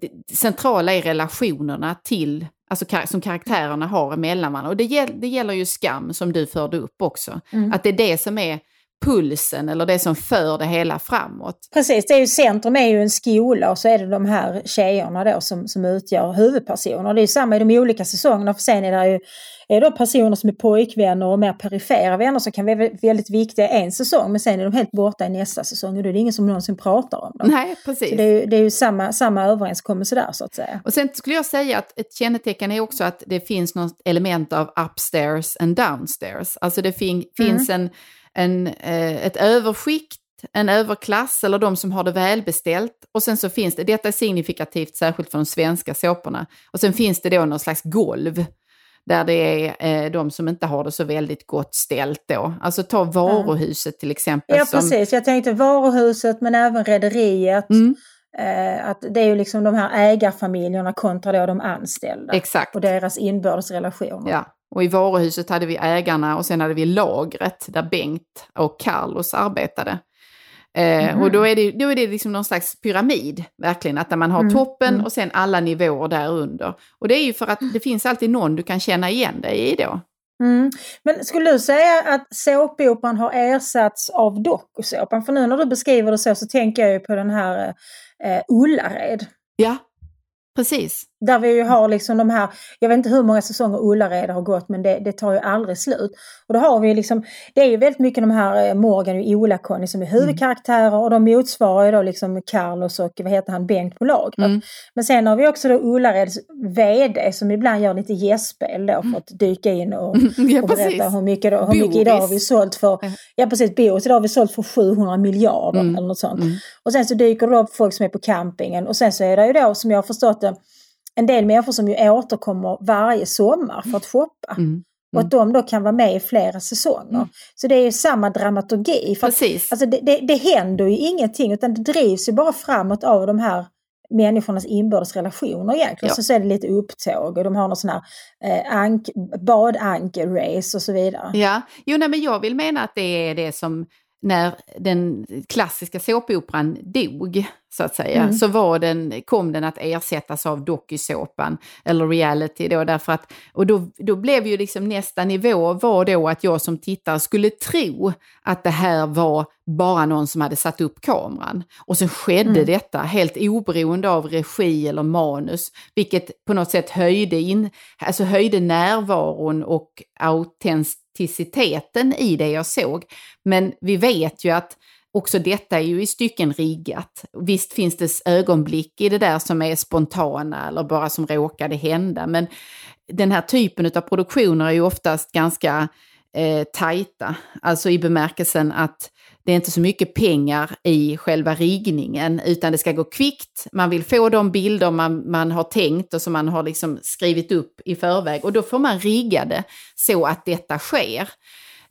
det centrala är relationerna till, alltså kar- som karaktärerna har emellan varandra. Och det, gäll, det gäller ju skam som du förde upp också. Mm. Att det är det som är pulsen eller det som för det hela framåt. Precis, det är ju centrum är ju en skola och så är det de här tjejerna då som, som utgör huvudpersoner. Det är ju samma i de olika säsongerna för sen är det ju är det då personer som är pojkvänner och mer perifera vänner som kan vara väldigt viktiga en säsong men sen är de helt borta i nästa säsong och då är det ingen som någonsin pratar om dem. Nej, precis. Så det är det är ju samma, samma överenskommelse där så att säga. Och sen skulle jag säga att ett kännetecken är också att det finns något element av upstairs and downstairs. Alltså det fin- finns en, en, eh, ett överskikt, en överklass eller de som har det välbeställt. Och sen så finns det, detta är signifikativt särskilt för de svenska såporna. Och sen finns det då någon slags golv där det är eh, de som inte har det så väldigt gott ställt då. Alltså ta varuhuset till exempel. Ja som, precis, jag tänkte varuhuset men även rederiet. Mm, Eh, att det är ju liksom de här ägarfamiljerna kontra då de anställda. exakt. Och deras inbördes relationer. Ja, och i varuhuset hade vi ägarna och sen hade vi lagret där Bengt och Carlos arbetade. Mhm. Och då är, det, då är det liksom någon slags pyramid, verkligen, att där man har Mm, toppen mm. och sen alla nivåer där under. Och det är ju för att det finns alltid någon du kan känna igen dig i då. Mm. Men skulle du säga att såpoperan har ersatts av dokusåpan? För nu när du beskriver det så så tänker jag ju på den här eh, Ullared. Ja, precis. Där vi ju har liksom de här, jag vet inte hur många säsonger Ullared har gått men det, det tar ju aldrig slut. Och då har vi liksom, det är ju väldigt mycket de här eh, Morgan och Ola-Conny som är huvudkaraktärer och de motsvarar ju då liksom Carlos och vad heter han, Bengt på lagret. Mm. Men sen har vi också då Ullareds VD som ibland gör lite gästspel då för att dyka in och, Ja, och berätta hur mycket, då, hur mycket idag har vi sålt för, ja precis, Boris idag har vi sålt för 700 miljarder Mm. eller något sånt. Mm. Och sen så dyker det upp folk som är på campingen och sen så är det ju då som jag har förstått det en del människor som ju återkommer varje sommar för att shoppa. Mm. Och att de då kan vara med i flera säsonger. Mm. Så det är ju samma dramaturgi. För Precis. alltså det, det, det händer ju ingenting utan det drivs ju bara framåt av de här människornas inbördes relationer egentligen. Ja. Så, så är det lite upptåg och de har någon sån här eh, ank, badanker-race och så vidare. Ja, jo nej, men jag vill mena att det är det som när den klassiska såpoperan dog så att säga, mm. så var den, kom den att ersättas av dokusåpan eller reality då därför att, och då, då blev ju liksom nästa nivå var då att jag som tittare skulle tro att det här var bara någon som hade satt upp kameran. Och sen skedde mm. detta helt oberoende av regi eller manus, vilket på något sätt höjde, in, alltså höjde närvaron och autenticiteten i det jag såg. Men vi vet ju att också detta är ju i stycken riggat. Visst finns det ögonblick i det där som är spontana eller bara som råkade hända, men den här typen av produktioner är ju oftast ganska eh, tajta, alltså i bemärkelsen att det är inte så mycket pengar i själva riggningen utan det ska gå kvickt. Man vill få de bilder man, man har tänkt och som man har liksom skrivit upp i förväg och då får man rigga det så att detta sker.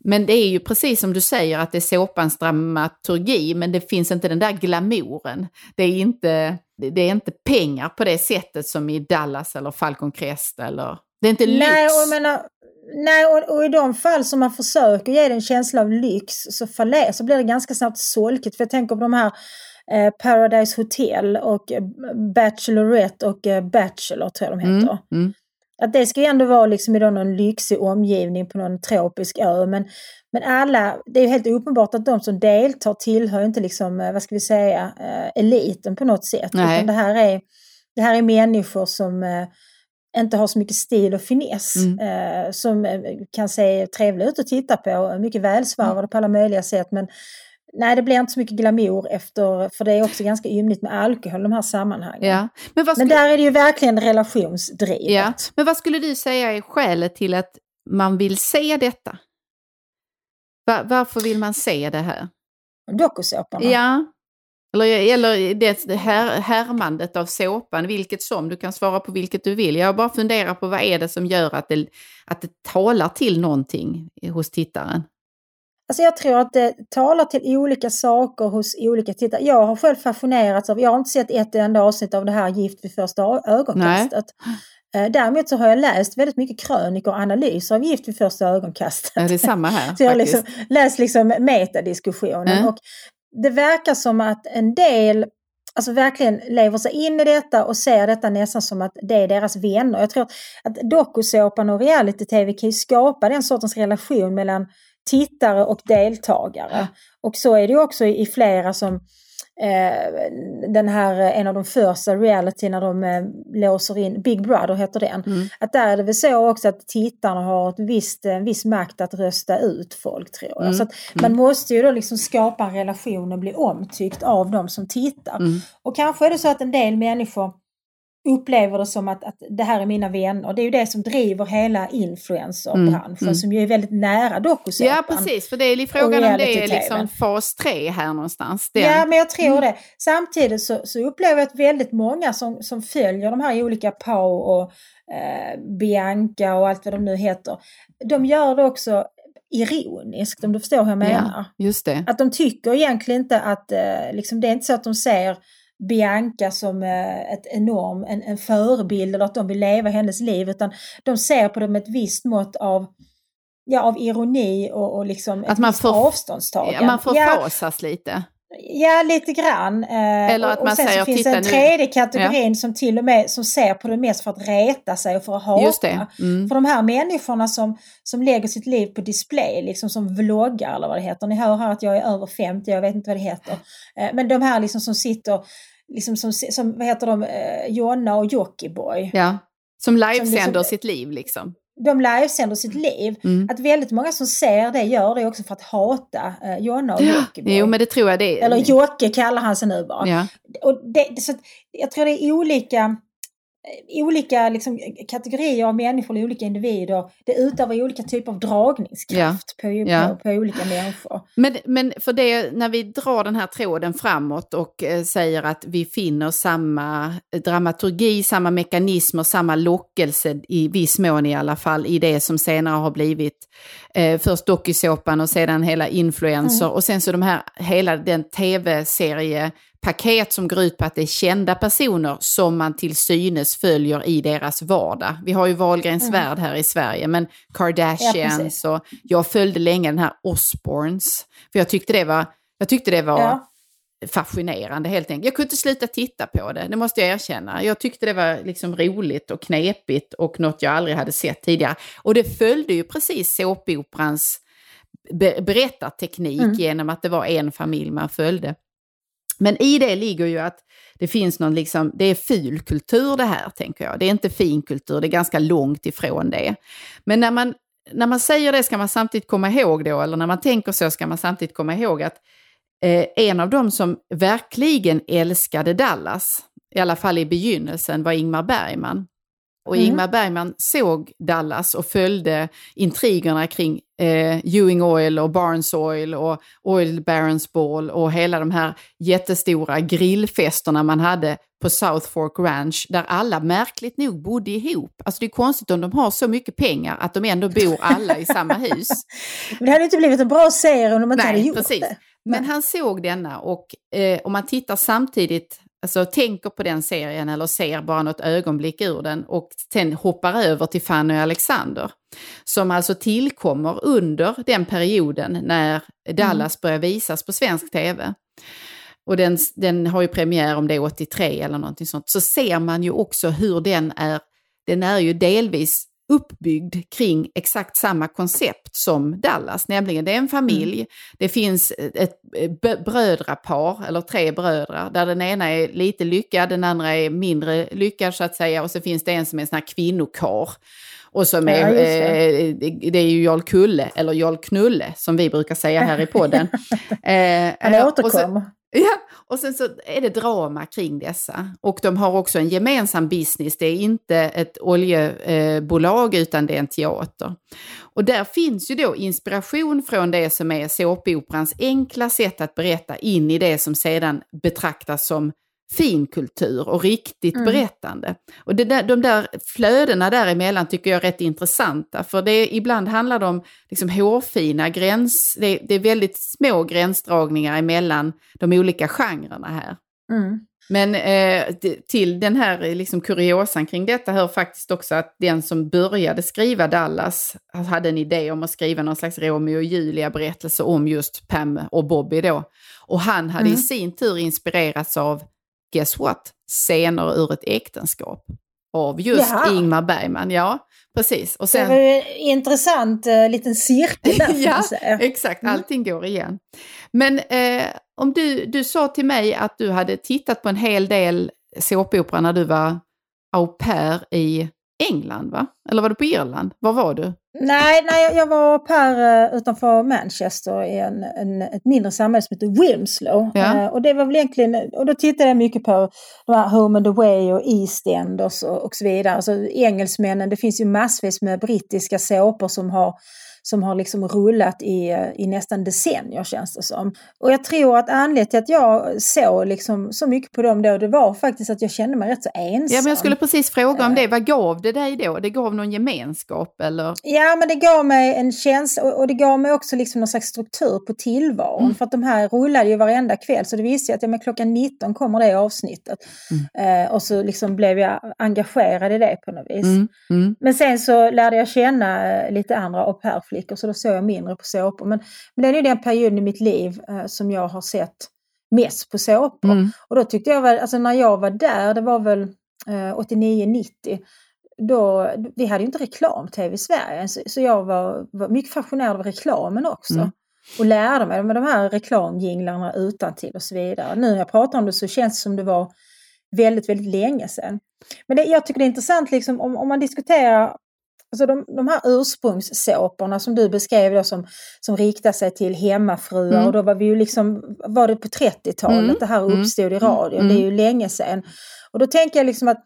Men det är ju precis som du säger att det är såpans dramaturgi men det finns inte den där glamouren. Det är inte, det är inte pengar på det sättet som i Dallas eller Falcon Crest eller... Det är inte lyx. Nej, och, menar, nej och, och, i de fall som man försöker ge det en känsla av lyx så, faller, så blir det ganska snabbt solkigt. För jag tänker på de här eh, Paradise Hotel och eh, Bachelorette och eh, Bachelor tror jag de heter. Mm, mm. Att det ska ju ändå vara liksom i någon lyxig omgivning på någon tropisk ö. Men, men alla, det är ju helt uppenbart att de som deltar tillhör inte liksom, eh, vad ska vi säga, eh, eliten på något sätt. Nej. Utan det här är, det här är människor som eh, inte har så mycket stil och finess. Mm. Som kan se trevliga ut att titta på, mycket välsvarvade mm. på alla möjliga sätt. Men Nej, det blir inte så mycket glamour efter, för det är också ganska ymnigt med alkohol i de här sammanhangen. Ja. Men, skulle... Men där är det ju verkligen relationsdrivet. Ja. Men vad skulle du säga är skälet till att man vill se detta? Var, varför vill man se det här? Dokusåporna? Ja. Eller, eller det här, härmandet av såpan, vilket som. Du kan svara på vilket du vill. Jag bara funderar på vad är det som gör att det, att det talar till någonting hos tittaren? Alltså jag tror att det talar till olika saker hos olika tittare. Jag har själv fascinerats av, jag har inte sett ett enda avsnitt av det här Gift vid första ögonkastet. Nej. Eh, däremot så har jag läst väldigt mycket krönikor och analyser av Gift vid första ögonkastet. Ja, det är samma här. så jag har liksom läst liksom metadiskussionen. Mm. Och det verkar som att en del alltså verkligen lever sig in i detta och ser detta nästan som att det är deras vänner. Jag tror att dokusåpan och reality-tv kan ju skapa den sortens relation mellan tittare och deltagare. Och så är det också i flera som eh, den här, en av de första reality när de eh, låser in, Big Brother heter den. Mm. Att där är det väl så också att tittarna har ett visst, en viss makt att rösta ut folk tror jag. Mm. Så att man mm. måste ju då liksom skapa en relation och bli omtyckt av de som tittar. Mm. Och kanske är det så att en del människor upplever det som att, att det här är mina vänner. Det är ju det som driver hela influencerbranschen mm, mm. som ju är väldigt nära dokusåpan. Ja precis, för det är frågan om det är liksom fas 3 här någonstans. Den. Ja men jag tror mm. det. Samtidigt så, så, upplever jag att väldigt många som, som följer de här olika Pau och eh, Bianca och allt vad de nu heter. De gör det också ironiskt om du förstår hur jag menar. Ja, just det. Att de tycker egentligen inte att, eh, liksom, det är inte så att de ser Bianca som eh, ett enorm, en, en förebild eller att de vill leva hennes liv utan de ser på det med ett visst mått av ja, av ironi och, och liksom att man får, avståndstagande. Ja, man förfasas ja, lite. Ja, lite grann. Eh, Eller att och, man sen säger, så finns det en tredje kategorin ja. som till och med som ser på det mest för att reta sig och för att hata. Mm. För de här människorna som, som lägger sitt liv på display, liksom som vloggar eller vad det heter. Ni hör här att jag är över 50, jag vet inte vad det heter. Eh, men de här liksom som sitter liksom som, som vad heter de, eh, Jonna och Jockiboi. Ja, som livesänder liksom, sitt liv liksom. De livesänder sitt liv. Mm. Att väldigt många som ser det gör det också för att hata eh, Jonna och Jockiboi. Jo men det tror jag det är. Eller Jocke kallar han sig nu bara. Ja. Och det, så jag tror det är olika olika liksom, kategorier av människor, olika individer, det utövar olika typer av dragningskraft ja. På, ja. På, på, olika människor. Men, men för det, när vi drar den här tråden framåt och eh, säger att vi finner samma dramaturgi, samma mekanismer, samma lockelse i viss mån i alla fall i det som senare har blivit eh, först dokusåpan och sedan hela influencer mm. och sen så de här, hela den tv-serie paket som går ut på att det är kända personer som man till synes följer i deras vardag. Vi har ju Wahlgrens mm. värld här i Sverige, men Kardashians ja, och jag följde länge den här Osbournes. För jag tyckte det var, jag tyckte det var ja. fascinerande helt enkelt. Jag kunde inte sluta titta på det, det måste jag erkänna. Jag tyckte det var liksom roligt och knepigt och något jag aldrig hade sett tidigare. Och det följde ju precis såpoperans berättarteknik mm. genom att det var en familj man följde. Men i det ligger ju att det finns någon liksom, det är fulkultur det här tänker jag. Det är inte finkultur, det är ganska långt ifrån det. Men när man, när man säger det ska man samtidigt komma ihåg då, eller när man tänker så ska man samtidigt komma ihåg att eh, en av dem som verkligen älskade Dallas, i alla fall i begynnelsen, var Ingmar Bergman. Och mm. Ingmar Bergman såg Dallas och följde intrigerna kring eh, Ewing Oil och Barnes Oil och Oil Barons Ball och hela de här jättestora grillfesterna man hade på South Fork Ranch där alla märkligt nog bodde ihop. Alltså det är konstigt om de har så mycket pengar att de ändå bor alla i samma hus. Men det hade inte blivit en bra serie om de inte Nej, hade gjort precis. det. Men han såg denna och eh, om man tittar samtidigt alltså tänker på den serien eller ser bara något ögonblick ur den och sen hoppar över till Fanny och Alexander. Som alltså tillkommer under den perioden när Dallas mm. börjar visas på svensk tv. Och den, den har ju premiär om det är 83 eller någonting sånt. Så ser man ju också hur den är, den är ju delvis uppbyggd kring exakt samma koncept som Dallas, nämligen det är en familj, mm. det finns ett brödrapar, eller tre bröder, där den ena är lite lyckad, den andra är mindre lyckad så att säga, och så finns det en som är en sån här kvinnokar. Och som är, ja. Eh, det är ju Jarl Kulle, eller Jarl Knulle, som vi brukar säga här i podden. eh, Han återkom. Ja, och sen så är det drama kring dessa. Och de har också en gemensam business. Det är inte ett oljebolag eh, utan det är en teater. Och där finns ju då inspiration från det som är såpoperans enkla sätt att berätta in i det som sedan betraktas som finkultur och riktigt mm. berättande. Och där, de där flödena däremellan tycker jag är rätt intressanta, för det ibland handlar det om liksom hårfina gräns, det, det är väldigt små gränsdragningar emellan de olika genrerna här. Mm. Men eh, till den här liksom kuriosan kring detta hör faktiskt också att den som började skriva Dallas hade en idé om att skriva någon slags Romeo och Julia-berättelse om just Pam och Bobby då. Och han hade mm. i sin tur inspirerats av guess what? Scener ur ett äktenskap. Av just Jaha. Ingmar Bergman, ja. Precis. Och sen... Det var en intressant uh, liten cirkel där. ja, exakt. Mm. Allting går igen. Men eh, om du, du sa till mig att du hade tittat på en hel del såpopera när du var au pair i England, va? Eller var du på Irland? Var var du? Nej, nej jag var per uh, utanför Manchester i en, en, ett mindre samhälle som heter Wilmslow. Ja. Uh, och det var väl egentligen, och då tittade jag mycket på de här Home and Away och East End och så, och så vidare. Alltså engelsmännen, det finns ju massvis med brittiska såpor som har som har liksom rullat i, i nästan decennier känns det som. Och jag tror att anledningen till att jag såg liksom så mycket på dem då, det var faktiskt att jag kände mig rätt så ensam. Ja, men jag skulle precis fråga om det. Vad gav det dig då? Det gav någon gemenskap eller? Ja, men det gav mig en känsla och det gav mig också liksom någon slags struktur på tillvaron. Mm. För att de här rullade ju varenda kväll så det visste jag att ja, men klockan 19 kommer det avsnittet. Mm. Eh, och så liksom blev jag engagerad i det på något vis. Mm. mm. Men sen så lärde jag känna eh, lite andra au pair flickor så då såg jag mindre på såpor. Men, men det är ju den perioden i mitt liv eh, som jag har sett mest på såpor. Mm. Och då tyckte jag väl, alltså när jag var där, det var väl eh, 89-90, då, vi hade ju inte reklam-tv i Sverige, så, så jag var, var, mycket fascinerad av reklamen också. Mm. Och lärde mig med de här reklamjinglarna utan till och så vidare. Nu när jag pratar om det så känns det som det var väldigt, väldigt länge sedan. Men det, jag tycker det är intressant liksom, om, om man diskuterar Alltså de, de här ursprungssåporna som du beskrev då som, som riktar sig till hemmafruar mm. och då var vi ju liksom, var det på 30-talet mm. det här mm. uppstod i mm. radion, det är ju mm. länge sedan. Och då tänker jag liksom att,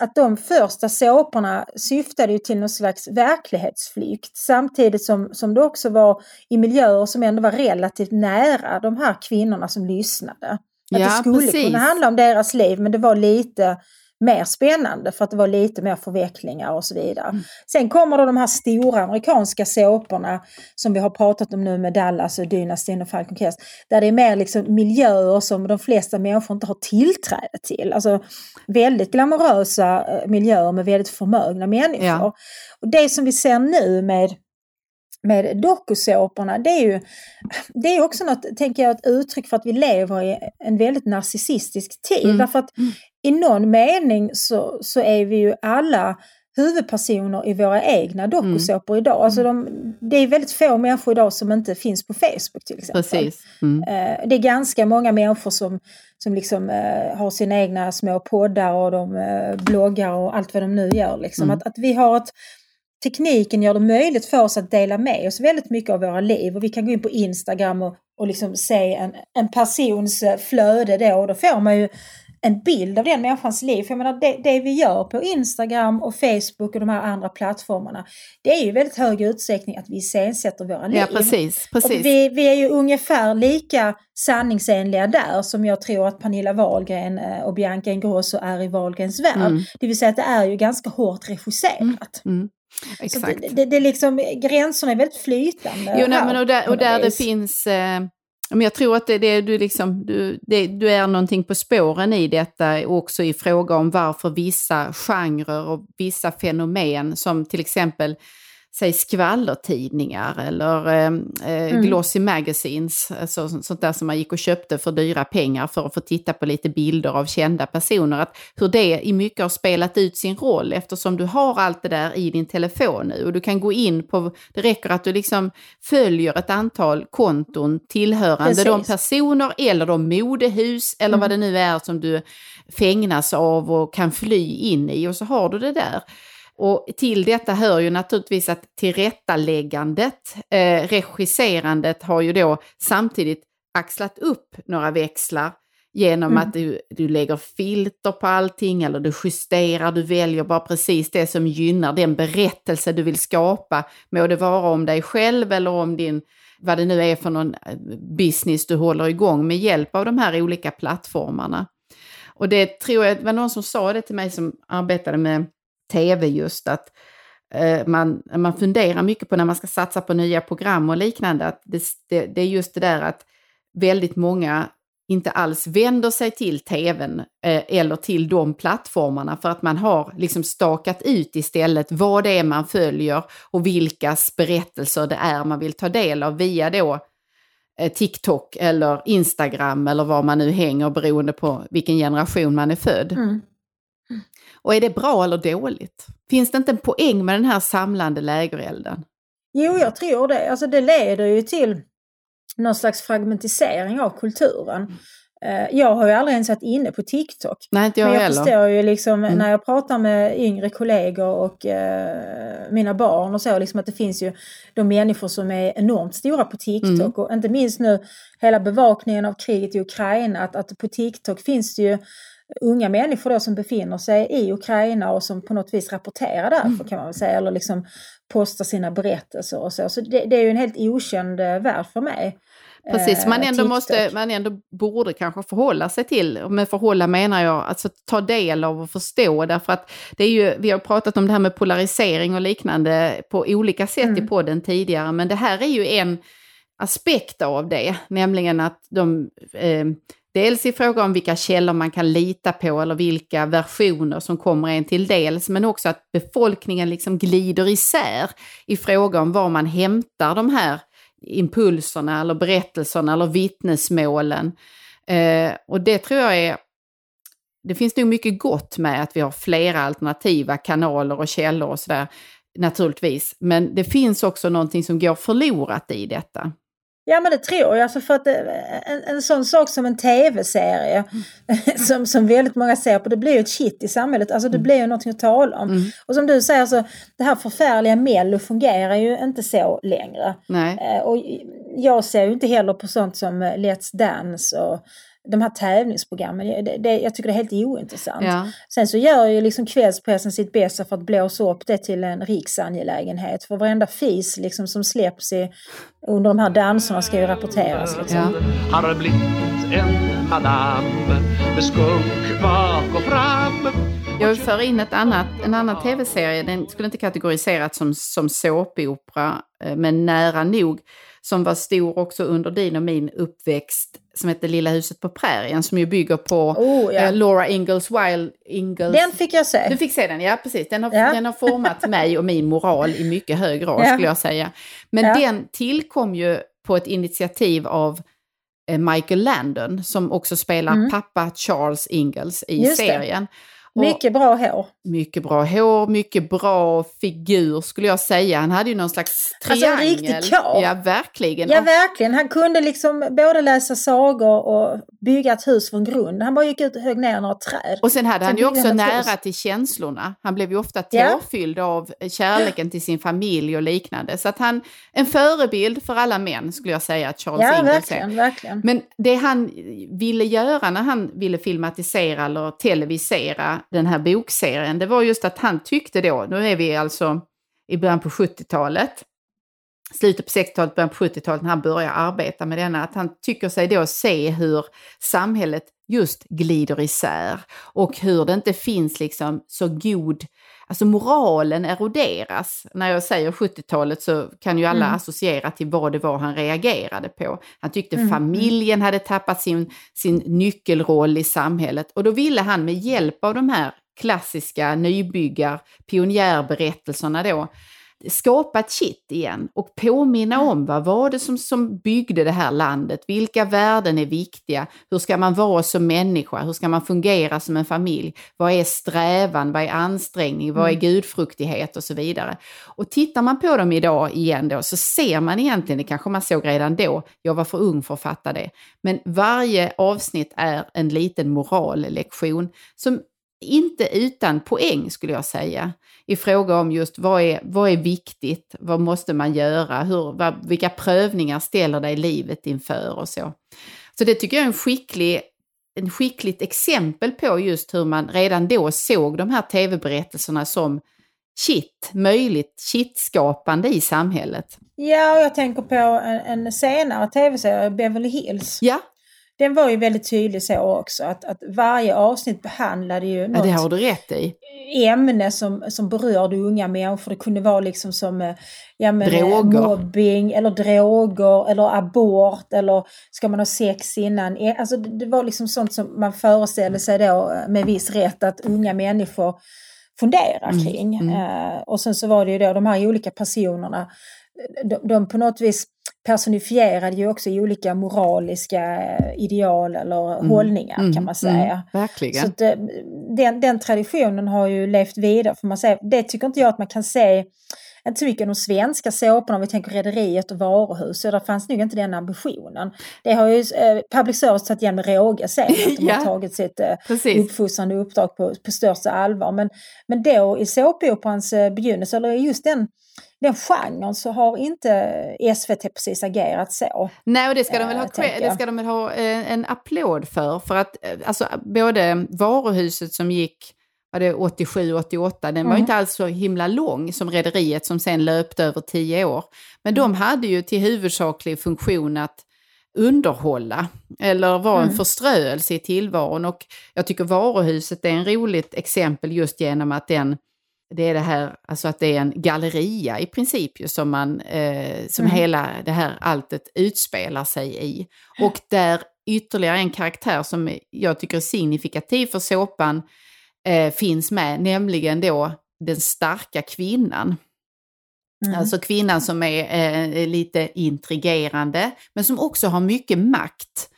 att de första såporna syftade ju till någon slags verklighetsflykt samtidigt som, som det också var i miljöer som ändå var relativt nära de här kvinnorna som lyssnade. Att ja, det skulle precis. kunna handla om deras liv men det var lite mer spännande för att det var lite mer förvecklingar och så vidare. Mm. Sen kommer då de här stora amerikanska såporna som vi har pratat om nu med Dallas och Dynastin och Falcon Crest. Där det är mer liksom miljöer som de flesta människor inte har tillträde till. Alltså väldigt glamorösa eh, miljöer med väldigt förmögna människor. Ja. Och det som vi ser nu med med dokusåporna, det är ju det är också något, tänker jag, ett uttryck för att vi lever i en väldigt narcissistisk tid. Mm. Därför att mm. i någon mening så, så är vi ju alla huvudpersoner i våra egna mm. dokusåpor mm. idag. Alltså de, det är väldigt få människor idag som inte finns på Facebook till exempel. Precis. Mm. Eh, det är ganska många människor som, som liksom, eh, har sina egna små poddar och de eh, bloggar och allt vad de nu gör. Liksom. Mm. Att, att vi har ett tekniken gör det möjligt för oss att dela med oss väldigt mycket av våra liv. Och vi kan gå in på Instagram och, och liksom se en, en persons flöde då och då får man ju en bild av den människans liv. För jag menar, det, det, vi gör på Instagram och Facebook och de här andra plattformarna, det är ju väldigt hög utsträckning att vi iscensätter våra liv. Ja, precis, precis. Och vi, vi är ju ungefär lika sanningsenliga där som jag tror att Pernilla Wahlgren eh, och Bianca Ingrosso är i Wahlgrens värld. Mm. Det vill säga att det är ju ganska hårt regisserat. Mm. Mm. Exakt. Det, det, det, liksom, gränserna är väldigt flytande. Jo, nej, men och där, och där det finns... Eh, men jag tror att det, det, du, liksom, du, det, du är någonting på spåren i detta också i fråga om varför vissa genrer och vissa fenomen som till exempel säg skvallertidningar eller eh, eh, mm. glossy magazines, alltså sånt där som man gick och köpte för dyra pengar för att få titta på lite bilder av kända personer. Att hur det i mycket har spelat ut sin roll eftersom du har allt det där i din telefon nu och du kan gå in på, det räcker att du liksom följer ett antal konton tillhörande Precis. de personer eller de modehus eller mm. vad det nu är som du fängnas av och kan fly in i och så har du det där. Och till detta hör ju naturligtvis att tillrättaläggandet, eh, regisserandet har ju då samtidigt axlat upp några växlar genom mm. att du, du lägger filter på allting eller du justerar, du väljer bara precis det som gynnar den berättelse du vill skapa. Må det vara om dig själv eller om din, vad det nu är för någon eh, business du håller igång med hjälp av de här olika plattformarna. Och det tror jag, det var någon som sa det till mig som arbetade med tv just att eh, man, man funderar mycket på när man ska satsa på nya program och liknande, att det, det, det är just det där att väldigt många inte alls vänder sig till tvn eh, eller till de plattformarna för att man har liksom stakat ut istället vad det är man följer och vilkas berättelser det är man vill ta del av via då eh, TikTok eller Instagram eller var man nu hänger beroende på vilken generation man är född. Mm. Och är det bra eller dåligt? Finns det inte en poäng med den här samlande lägerelden? Jo, jag tror det. Alltså det leder ju till någon slags fragmentisering av kulturen. Eh, jag har ju aldrig ens varit inne på TikTok. Nej, inte jag Men jag heller. förstår ju liksom mm. när jag pratar med yngre kollegor och eh, mina barn och så, liksom att det finns ju de människor som är enormt stora på TikTok. Mm. Och inte minst nu hela bevakningen av kriget i Ukraina, att, att på TikTok finns det ju unga människor då som befinner sig i Ukraina och som på något vis rapporterar därför mm. kan man väl säga, eller liksom postar sina berättelser och så. Så det, det är ju en helt okänd eh, värld för mig. Precis, man eh, ändå, måste, man ändå borde kanske förhålla sig till, med förhålla menar jag, alltså ta del av och förstå, därför att det är ju, vi har pratat om det här med polarisering och liknande på olika sätt mm. i podden tidigare, men det här är ju en aspekt av det, nämligen att de eh, Dels i fråga om vilka källor man kan lita på eller vilka versioner som kommer en till dels, men också att befolkningen liksom glider isär i fråga om var man hämtar de här impulserna eller berättelserna eller vittnesmålen. Eh, och det tror jag är det finns nog mycket gott med att vi har flera alternativa kanaler och källor och sådär, naturligtvis. Men det finns också någonting som går förlorat i detta. Ja men det tror jag, alltså för att det, en, en sån sak som en tv-serie mm. som, som väldigt många ser på, det blir ju ett shit i samhället, alltså det mm. blir ju någonting att tala om. Mm. Och som du säger, alltså, det här förfärliga Mello fungerar ju inte så längre. Eh, och jag ser ju inte heller på sånt som Let's Dance och de här tävlingsprogrammen, det, det, jag tycker det är helt ointressant. Ja. Sen så gör ju liksom kvällspressen sitt bästa för att blåsa upp det till en riksangelägenhet. För varenda fis liksom som släpps i, under de här danserna ska ju rapporteras. Liksom. Ja. Har blivit en madam med skunk bak och fram. Jag vill föra in ett annat, en annan tv-serie, den skulle inte kategoriseras som, som såpopera, eh, men nära nog som var stor också under din och min uppväxt, som heter Lilla huset på prärien, som ju bygger på Oh, ja. eh, Laura Ingalls Wild Ingalls... Den fick jag se. Du fick se den, ja precis. Den har, Ja. den har format mig och min moral i mycket hög grad Ja. skulle jag säga. Men den tillkom ju på ett initiativ av eh, Michael Landon som också spelar Mm. pappa Charles Ingalls i Just det. serien. Och Mycket bra hår. Mycket bra hår, mycket bra figur skulle jag säga. Han hade ju någon slags Alltså, en triangel. riktig karl. Ja, verkligen. Ja verkligen, han kunde liksom både läsa sagor och bygga ett hus från grund. Han bara gick ut och högg ner några träd. Och sen hade han Sen ju byggde också han nära till känslorna. Han blev ju ofta Ja. tårfylld av kärleken till sin familj och liknande. Så att han, en förebild för alla män skulle jag säga att Charles Ja, Ingalls är. verkligen, verkligen. Men det han ville göra när han ville filmatisera eller televisera den här bokserien, det var just att han tyckte då, nu är vi alltså i början på 70-talet, slutet på 60-talet, början på 70-talet när han börjar arbeta med denna, att han tycker sig då se hur samhället just glider isär och hur det inte finns liksom så god, alltså moralen eroderas. När jag säger 70-talet så kan ju alla Mm. associera till vad det var han reagerade på. Han tyckte Mm, familjen hade tappat sin, sin nyckelroll i samhället och då ville han med hjälp av de här klassiska nybyggar, pionjärberättelserna då, skapa ett kitt igen och påminna om vad var det som, som byggde det här landet, vilka värden är viktiga, hur ska man vara som människa, hur ska man fungera som en familj, vad är strävan, vad är ansträngning, vad är gudfruktighet? Och så vidare. Och tittar man på dem idag igen då så ser man egentligen, det kanske man såg redan då, jag var för ung för att fatta det, men varje avsnitt är en liten morallektion som inte utan poäng skulle jag säga i fråga om just vad är, vad är viktigt, vad måste man göra, hur, vad, vilka prövningar ställer dig livet inför och så. Så det tycker jag är en skicklig, en skickligt exempel på just hur man redan då såg de här tv-berättelserna som kitt, möjligt kittskapande i samhället. Ja, och jag tänker på en, en senare tv-serie, Beverly Hills. Ja, Den var ju väldigt tydlig så också, att, att varje avsnitt behandlade ju ja något det har du rätt i. ämne som, som berörde unga människor. Det kunde vara liksom som eh, ja, men, eh, Droger. mobbing eller droger eller abort eller ska man ha sex innan? Eh, Alltså det, var liksom sånt som man föreställde sig då med viss rätt att unga människor funderar Mm, kring. mm. Eh, och sen så var det ju då de här olika personerna, de, de på något vis personifierade ju också olika moraliska eh, ideal eller Mm, hållningar mm, kan man säga. Mm, verkligen. Så att, eh, den, den traditionen har ju levt vidare. För man säga. Det tycker inte jag att man kan se, inte så mycket de svenska såporna om vi tänker Rederiet och Varuhus, så där fanns nog inte den ambitionen. Det har ju eh, public service tagit igen med råge sen, att de Ja. har tagit sitt eh, Precis. uppfostrande uppdrag på, på största allvar. Men, men då i såpoperans eh, begynnelse, eller i just den, den genren, så har inte SVT precis agerat så. Nej, och det ska de väl Eh, ha, tänker det ska de väl ha eh, en applåd för. För att eh, alltså, både varuhuset som gick var det 87, 88, den var Mm. inte alls så himla lång som Rederiet som sen löpte över tio år. Men de hade ju till huvudsaklig funktion att underhålla eller vara en Mm. förströelse i tillvaron. Och jag tycker varuhuset är en roligt exempel just genom att den det är det här, alltså att det är en galleria i princip ju som man, eh, som Mm. hela det här alltet utspelar sig i. Och där ytterligare en karaktär som jag tycker är signifikativ för såpan eh, finns med, nämligen då den starka kvinnan. Mm. Alltså kvinnan som är eh, lite intrigerande, men som också har mycket makt.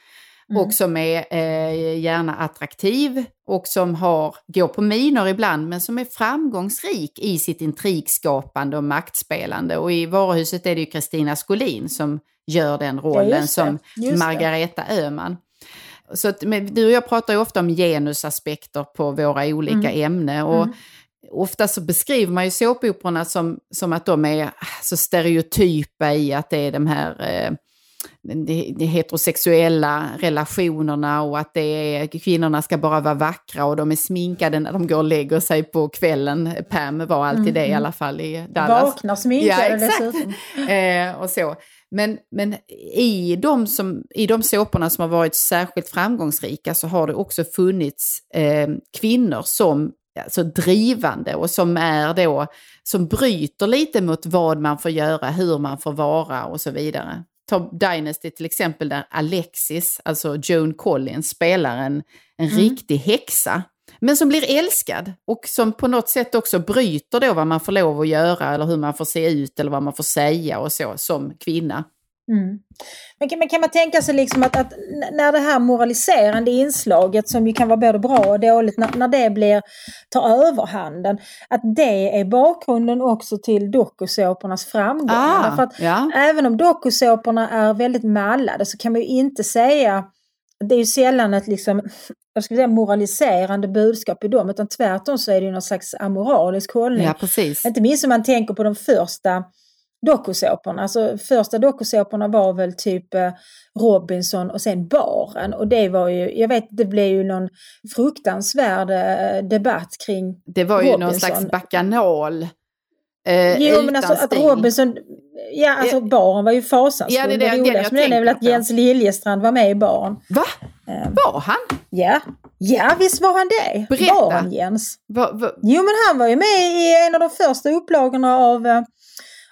Mm. Och som är eh, gärna attraktiv och som har, går på minor ibland, men som är framgångsrik i sitt intrigskapande och maktspelande. Och i varuhuset är det ju Kristina Skolin som gör den rollen det, som det. Margareta Öhman. Så att, du och jag pratar ju ofta om genusaspekter på våra olika ämnen. Och Mm. Ofta så beskriver man ju såpoperorna som, som att de är så stereotypa i att det är de här eh, de, de heterosexuella relationerna och att det är, kvinnorna ska bara vara vackra och de är sminkade när de går och lägger sig på kvällen. Pam var alltid det i alla fall i Dallas. Vaknar sminkade Ja, exakt. Eh, och så. Men, men i, de som, i de såporna som har varit särskilt framgångsrika så har det också funnits eh, kvinnor som alltså drivande och som är då, som bryter lite mot vad man får göra, hur man får vara och så vidare. Ta Dynasty till exempel där Alexis, alltså Joan Collins, spelar en, en Mm. riktig häxa. Men som blir älskad och som på något sätt också bryter då vad man får lov att göra eller hur man får se ut eller vad man får säga och så som kvinna. Mm. Men, kan, men kan man tänka sig liksom att, att när det här moraliserande inslaget som ju kan vara både bra och dåligt, när, när det blir, tar överhanden, att det är bakgrunden också till dokusåpornas framgångar. Därför att Ah, ja. Även om dokusåporna är väldigt mallade så kan man ju inte säga det är ju sällan ett liksom, jag skulle säga moraliserande budskap i dem utan tvärtom så är det ju någon slags amoralisk hållning. ja, precis. Inte minst om man tänker på de första dokusåporna. Alltså första dokusåporna var väl typ eh, Robinson och sen Baren. Och det var ju, jag vet det blev ju någon fruktansvärd eh, debatt kring Det var ju någon Robinson. slags bakanal. Eh, Jo men alltså att. Robinson, ja alltså baren var ju fasansfull. Ja, det är det- det roliga jag med den är väl att. Jens Liljestrand var med i baren. Va? Eh, Var han? Ja, ja visst var han det. Berätta. Baren Jens. Va, va, Jo men han var ju med i en av de första upplagorna av, eh,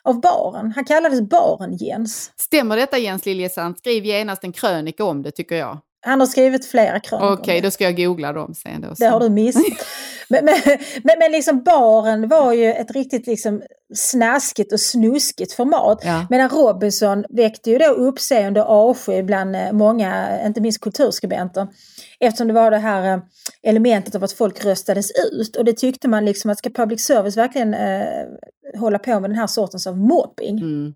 av baren. Han kallades Baren Jens. stämmer detta Jens Liljesand? Skriv genast en krönika om det tycker jag. Han har skrivit flera krönikor. Okej, det. då ska jag googla dem sen. Då, Det har du missat. men, men, men, men liksom baren var ju ett riktigt liksom snaskigt och snuskigt format. Ja. Medan Robinson väckte ju då uppseende och avsky bland eh, många, inte minst kulturskribenter. Eftersom det var det här eh, elementet av att folk röstades ut. Och det tyckte man liksom att ska public service verkligen eh, hålla på med den här sortens av mobbing. Mm.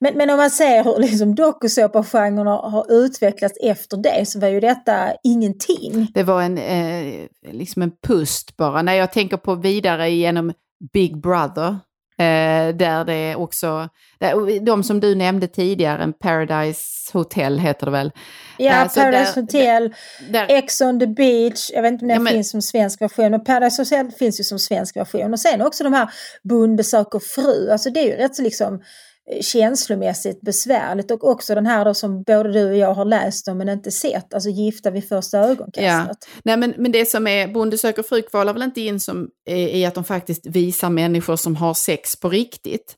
Men, men om man ser hur liksom dokusåpagenren har, utvecklats efter det så var ju detta ingenting. Det var en, eh, liksom en pust bara. När jag tänker på vidare genom Big Brother, eh, där det också, där, de som du nämnde tidigare, en Paradise Hotel heter det väl? Ja, Alltså, Paradise där- Hotel, Där, Ex on the beach, jag vet inte om det Ja, finns som svensk version, men Paradise Hotel finns ju som svensk version. Och sen också de här Bonde söker fru, alltså det är ju rätt så liksom Eh, känslomässigt besvärligt och också den här då som både du och jag har läst om men inte sett, alltså Gifta vid första ögonkastet. Nej, men, men det som är Bonde söker fru kvalar väl inte in som, eh, i att de faktiskt visar människor som har sex på riktigt.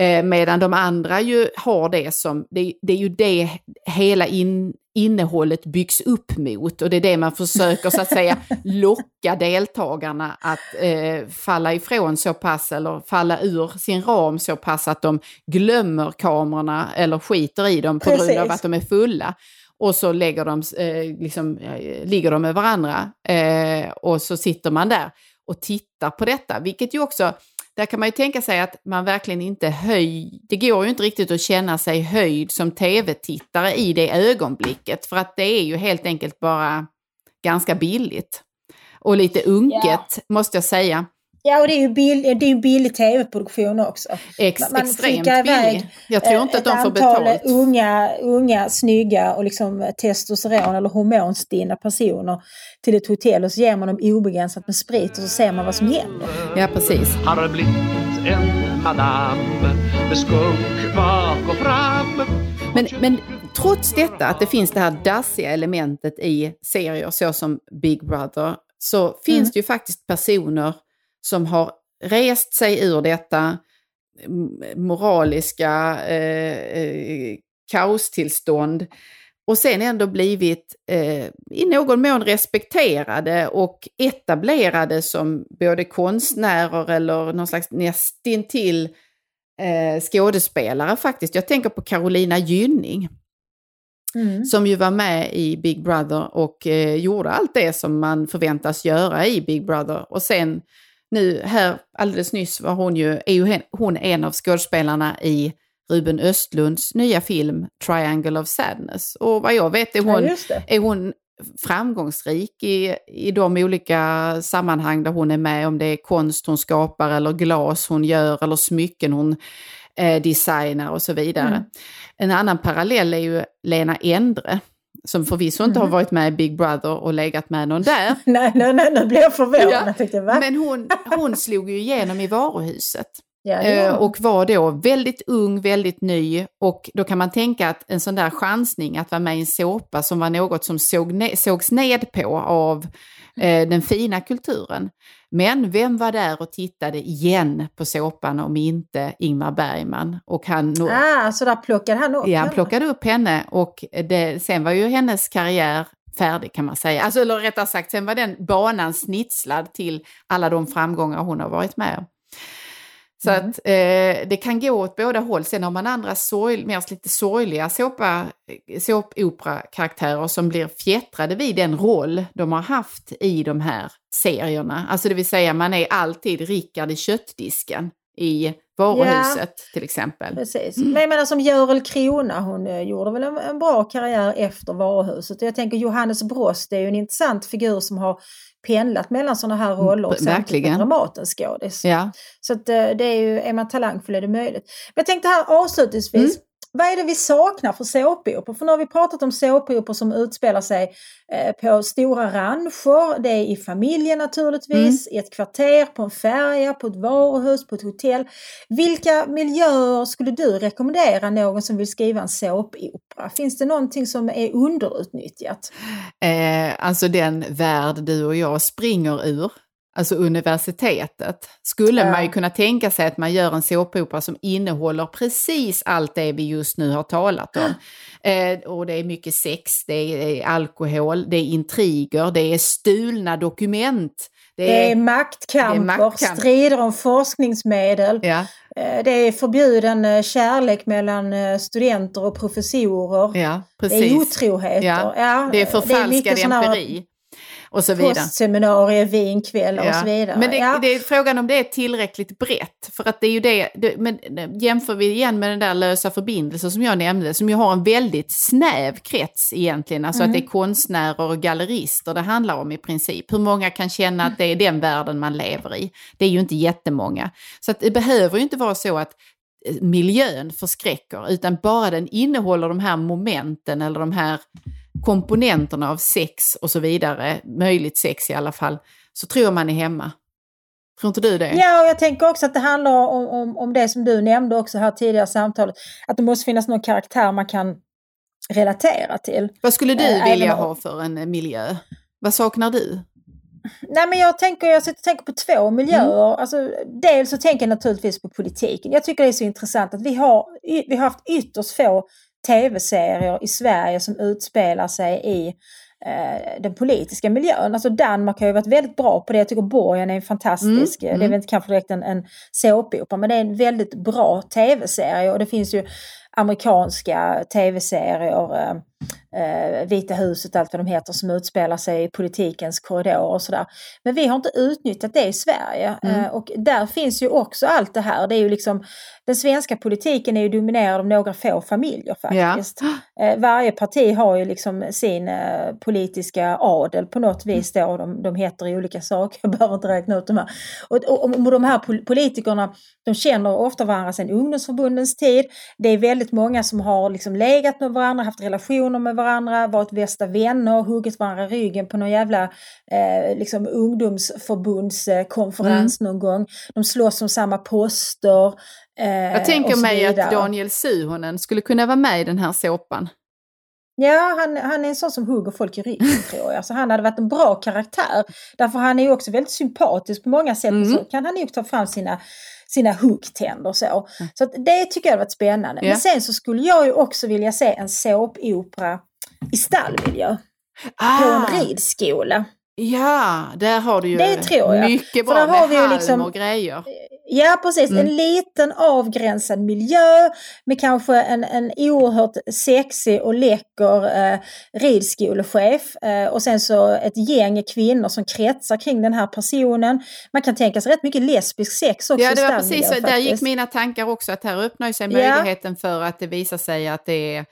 Eh, medan de andra ju har det som, det, det är ju det hela in, innehållet byggs upp mot och det är det man försöker så att säga locka deltagarna att eh, falla ifrån så pass eller falla ur sin ram så pass att de glömmer kamerorna eller skiter i dem på grund av Precis. att de är fulla. Och så lägger de, eh, liksom, eh, ligger de med varandra eh, och så sitter man där och tittar på detta. Vilket ju också, där kan man ju tänka sig att man verkligen inte höj, det går ju inte riktigt att känna sig höjd som tv-tittare i det ögonblicket. För att det är ju helt enkelt bara ganska billigt. Och lite unket måste jag säga. Ja, och det är ju bill, det är ju billig tv-produktion också. Ex, Man extremt billig. Jag tror inte Eh, att de får Ett antal betalt. unga, unga, snygga och liksom testosteron eller hormonstinna personer till ett hotell och så ger man dem obegränsat med sprit och så ser man vad som händer. Ja, precis. har blivit en madam med skunk bak och fram. Men, men trots detta, att det finns det här dassiga elementet i serier såsom Big Brother, så finns Mm. det ju faktiskt personer som har rest sig ur detta moraliska eh, eh, kaostillstånd och sen ändå blivit eh, i någon mån respekterade och etablerade som både konstnärer eller någon slags nästintill eh, skådespelare faktiskt. Jag tänker på Carolina Gynning Mm. som ju var med i Big Brother och eh, gjorde allt det som man förväntas göra i Big Brother. Och sen nu här alldeles nyss var hon ju, är ju hon en av skådespelarna i Ruben Östlunds nya film Triangle of Sadness. Och vad jag vet är Ja, hon, det. är hon framgångsrik i, i de olika sammanhang där hon är med, om det är konst hon skapar eller glas hon gör eller smycken hon eh, designar och så vidare. Mm. En annan parallell är ju Lena Endre som förvisso inte Mm. har varit med i Big Brother och legat med någon där. Nej, nej, nej, nu blev jag förvånad. Ja, Jag? Men hon, hon slog ju igenom i varuhuset. ja, det Eh, och var då väldigt ung, väldigt ny. Och då kan man tänka att en sån där chansning att vara med i en såpa som var något som såg ne- sågs ned på av eh, den fina kulturen. Men vem var där och tittade igen på såpan om inte Ingmar Bergman? Och han, ah, så där plockade han upp Ja, han plockade upp henne och det, sen var ju hennes karriär färdig kan man säga. Alltså, eller rättare sagt, sen var den banan snitslad till alla de framgångar hon har varit med om. Så mm. att eh, det kan gå åt båda håll. Sen har man andra sorg, mer lite sorgliga såpopera-karaktärer som blir fjättrade vid den roll de har haft i de här serierna. Alltså det vill säga man är alltid Rickard i köttdisken i varuhuset ja, till exempel. Precis. Mm. Men jag menar som Görel Krona, hon eh, gjorde väl en, en, bra karriär efter varuhuset. Jag tänker Johannes Brost är ju en intressant figur som har pendlat mellan sådana här mm, roller och samtidigt Dramatens skådis. Ja. Så att, eh, det är ju, är man talangfull är det möjligt. Men jag tänkte här avslutningsvis, mm vad är det vi saknar för såpoperor? För nu har vi pratat om såpoperor som utspelar sig eh, på stora rancher. Det är i familjen naturligtvis, mm. i ett kvarter, på en färja, på ett varuhus, på ett hotell. Vilka miljöer skulle du rekommendera någon som vill skriva en såpopera? Finns det någonting som är underutnyttjat? Eh, alltså den värld du och jag springer ur alltså universitetet, skulle man ju kunna tänka sig att man gör en såpopera som innehåller precis allt det vi just nu har talat om. Eh, och det är mycket sex, det är alkohol, det är intriger, det är stulna dokument. Det är, det är maktkamper, det är maktkamp. strider om forskningsmedel. Ja. Eh, det är förbjuden eh, kärlek mellan eh, studenter och professorer. Ja. Det är otroheter. Ja. det är förfalskad empiri och så vidare. Postseminarier, vinkväll och så vidare. Men det, ja. det, är frågan om det är tillräckligt brett. För att det är ju det, det men jämför vi igen med den där lösa förbindelsen som jag nämnde, som ju har en väldigt snäv krets egentligen. Alltså mm. att det är konstnärer och gallerister det handlar om i princip. Hur många kan känna att det är den världen man lever i? Det är ju inte jättemånga. Så att det behöver ju inte vara så att eh, miljön förskräcker, utan bara den innehåller de här momenten eller de här komponenterna av sex och så vidare, möjligt sex i alla fall, så tror jag man är hemma. Tror inte du det? Ja, och jag tänker också att det handlar om, om, om det som du nämnde också här tidigare i samtalet. Att det måste finnas någon karaktär man kan relatera till. Vad skulle du äh, vilja ha för en miljö? Vad saknar du? Nej men jag tänker, jag sitter och tänker på två miljöer. Mm. Alltså, dels så tänker jag naturligtvis på politiken. Jag tycker det är så intressant att vi har, vi har haft ytterst få tv-serier i Sverige som utspelar sig i eh, den politiska miljön. Alltså Danmark har ju varit väldigt bra på det. Jag tycker Borgen är en fantastisk, mm, det är väl inte kanske direkt en, en såpopera men det är en väldigt bra tv-serie och det finns ju amerikanska tv-serier eh, eh, Vita huset, allt vad de heter, som utspelar sig i politikens korridor och sådär. Men vi har inte utnyttjat det i Sverige mm. eh, och där finns ju också allt det här. Det är ju liksom, den svenska politiken är ju dominerad av några få familjer faktiskt. Ja. Eh, varje parti har ju liksom sin eh, politiska adel på något vis då, de, de heter olika saker, jag behöver inte räkna ut de här. Och, och, och de här politikerna, de känner ofta varandra sedan ungdomsförbundens tid. Det är väldigt många som har liksom legat med varandra, haft relationer med varandra, varit bästa vänner, huggit varandra i ryggen på någon jävla eh, liksom ungdomsförbundskonferens mm. någon gång. De slåss om samma poster. Eh, jag tänker mig att Daniel Suhonen skulle kunna vara med i den här såpan. Ja, han, han är en sån som hugger folk i ryggen tror jag. Så han hade varit en bra karaktär. Därför han är ju också väldigt sympatisk på många sätt. Mm. Så kan han ju ta fram sina sina huggtänder så. Mm. Så det tycker jag har varit spännande. Ja. Men sen så skulle jag ju också vilja se en såpopera i stallmiljö. Ah. På en ridskola. Ja, där har du ju det tror jag. mycket bra För där med vi halm liksom, och grejer. Ja precis, mm. en liten avgränsad miljö med kanske en, en oerhört sexig och läcker eh, ridskolechef eh, och sen så ett gäng kvinnor som kretsar kring den här personen. Man kan tänka sig rätt mycket lesbisk sex också. Ja det var precis så, där gick mina tankar också att här öppnar sig möjligheten ja. för att det visar sig att det är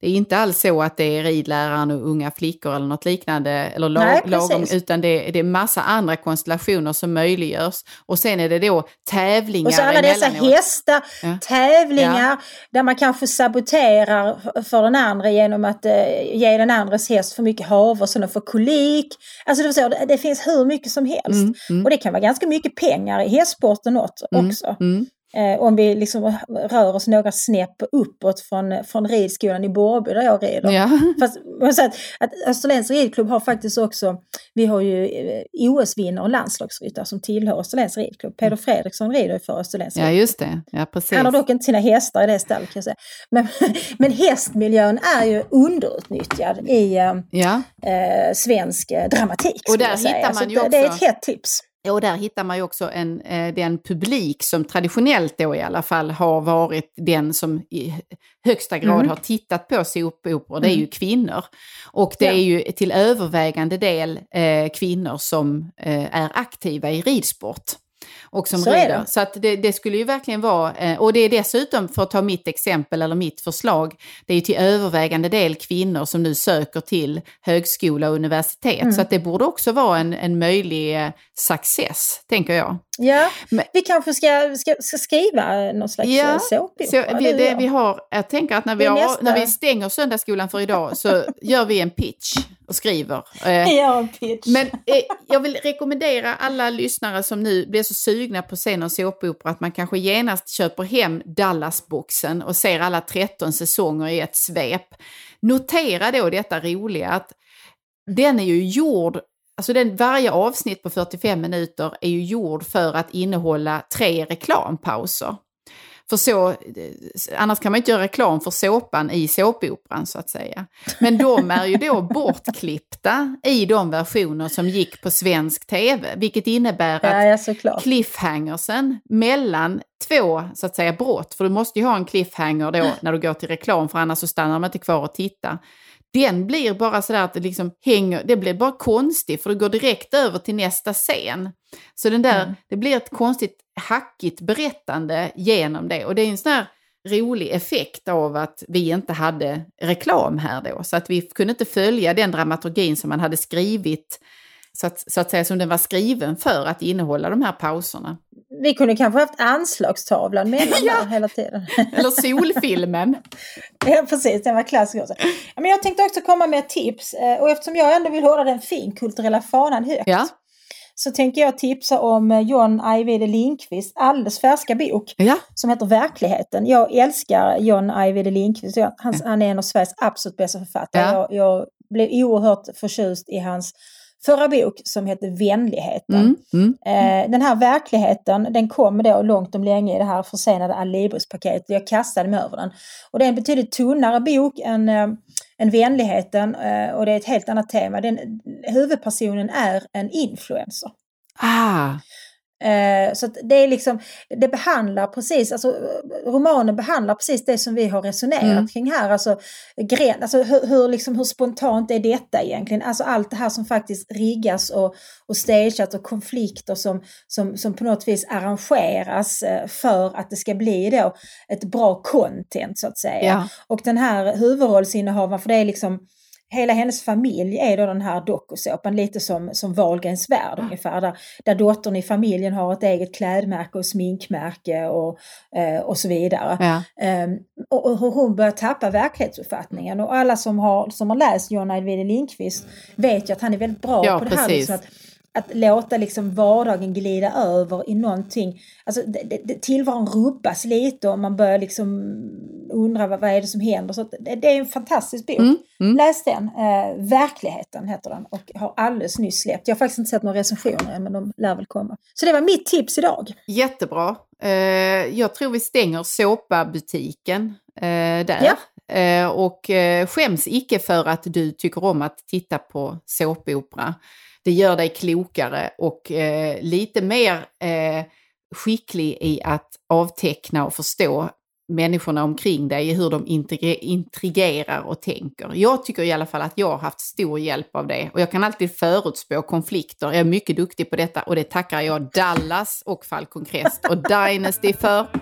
det är inte alls så att det är ridläraren och unga flickor eller något liknande, eller Nej, lagom, utan det, det är massa andra konstellationer som möjliggörs. Och sen är det då tävlingar Och så alla dessa hästar, ja. tävlingar, ja. där man kanske saboterar för den andra genom att eh, ge den andres häst för mycket havre så den får kolik. Alltså det, så, det finns hur mycket som helst. Mm, mm. Och det kan vara ganska mycket pengar i hästsporten också. Mm, mm. Eh, om vi liksom rör oss några snäpp uppåt från, från ridskolan i Borrby där jag rider. Ja. Fast säger att, att Österlens ridklubb har faktiskt också, vi har ju eh, OS-vinnare och landslagsryttare som tillhör Österlens ridklubb. Peder Fredriksson rider ju för Österlens Ja, just det. Ja, precis. Han har dock inte sina hästar i det stallet kan jag säga. Men, men hästmiljön är ju underutnyttjad i eh, ja. eh, svensk eh, dramatik. Och där hittar man Så ju det, också- det är ett hett tips. Och där hittar man ju också en, eh, den publik som traditionellt då i alla fall har varit den som i högsta grad Mm. har tittat på såpoperor. Det är ju kvinnor. Och det Ja. är ju till övervägande del eh, kvinnor som eh, är aktiva i ridsport. Och som Så rider. det. Så att det, det skulle ju verkligen vara, eh, och det är dessutom, för att ta mitt exempel eller mitt förslag, det är ju till övervägande del kvinnor som nu söker till högskola och universitet. Mm. Så att det borde också vara en, en möjlig eh, success, tänker jag. Ja, Men- vi kanske ska, ska, ska skriva någon slags Ja, ja, såpopera. Så vi, det, vi har, jag tänker att när vi, har, när vi stänger söndagsskolan för idag så gör vi en pitch och skriver. Eh, Ja. Men eh, jag vill rekommendera alla lyssnare som nu blir så sugna på scen och såpopera att man kanske genast köper hem Dallasboxen och ser alla 13 säsonger i ett svep. Notera då detta roliga att den är ju gjord, alltså den, varje avsnitt på 45 minuter är ju gjord för att innehålla tre reklampauser. För så, annars kan man inte göra reklam för såpan i såpoperan så att säga. Men de är ju då bortklippta i de versioner som gick på svensk tv, vilket innebär att ja, ja, cliffhangersen mellan två så att säga brott, för du måste ju ha en cliffhanger då när du går till reklam för annars så stannar man inte kvar och tittar. Den blir bara sådär att det liksom hänger, det blir bara konstigt för du går direkt över till nästa scen. Så den där, Mm. det blir ett konstigt hackigt berättande genom det och det är en sån här rolig effekt av att vi inte hade reklam här då. Så att vi kunde inte följa den dramaturgin som man hade skrivit, så att, så att säga som den var skriven för att innehålla de här pauserna. Vi kunde kanske haft anslagstavlan mellan Ja. hela tiden. Eller solfilmen. Ja, precis. Den var klassisk också. Men jag tänkte också komma med ett tips. eh, Och eftersom jag ändå vill hålla den finkulturella fanan högt. Ja. Så tänker jag tipsa om eh, John Ajvide Lindqvist alldeles färska bok Ja, som heter Verkligheten. Jag älskar John Ajvide Lindqvist. Han, han är en av Sveriges absolut bästa författare. Ja. Jag, jag blev oerhört förtjust i hans förra bok som heter Vänligheten. mm, mm. Eh, den här verkligheten den kom då långt om länge i det här försenade Alibris-paketet. Jag kastade mig över den. Och det är en betydligt tunnare bok än, eh, än Vänligheten eh, och det är ett helt annat tema. Den, huvudpersonen är en influencer. Ah, Eh, så det är liksom, det behandlar precis, alltså romanen behandlar precis det som vi har resonerat Mm. kring här. Alltså, gren, alltså hur, hur, liksom, hur spontant är detta egentligen? Alltså allt det här som faktiskt riggas och, och stageat och konflikter som, som, som på något vis arrangeras eh, för att det ska bli då ett bra content så att säga. ja. Och den här huvudrollsinnehavaren, för det är liksom Hela hennes familj är då den här dokusåpan, lite som, som Wahlgrens värld ungefär. Där, där dottern i familjen har ett eget klädmärke och sminkmärke och, eh, och så vidare. ja. Ehm, och, och hur hon börjar tappa verklighetsuppfattningen. Och alla som har, som har läst John Ajvide Lindqvist vet ju att han är väldigt bra Ja, på det här. Liksom att, att låta liksom vardagen glida över i någonting. Alltså det, det, tillvaron rubbas lite och man börjar liksom undra vad, vad är det som händer. Så det, det är en fantastisk bok. Mm, mm. Läs den. Eh, Verkligheten heter den och har alldeles nyss släppt. Jag har faktiskt inte sett några recensioner än, men de lär väl komma. Så det var mitt tips idag. Jättebra. Eh, jag tror vi stänger såpabutiken eh, där. Ja. Eh, och eh, skäms icke för att du tycker om att titta på såpopera. Det gör dig klokare och eh, lite mer eh, skicklig i att avteckna och förstå människorna omkring dig, hur de intriger- intrigerar och tänker. Jag tycker i alla fall att jag har haft stor hjälp av det och jag kan alltid förutspå konflikter. Jag är mycket duktig på detta och det tackar jag Dallas och Falcon Crest och Dynasty för.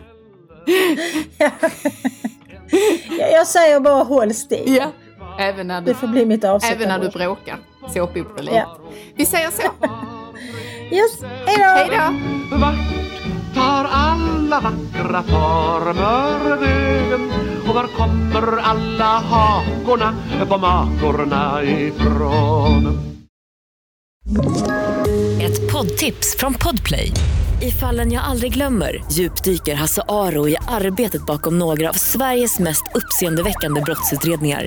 Jag, säger bara håll stil. Ja. Även när Det du, får bli mitt avslutande även när du bråkar. Såpoperaliv. Ja. Vi säger så. Yes, hej då! Hej då! Vart tar alla vackra former vägen? Och var kommer alla hakorna på makorna ifrån? Ett poddtips från Podplay. I fallen jag aldrig glömmer djupdyker Hasse Aro i arbetet bakom några av Sveriges mest uppseendeväckande brottsutredningar.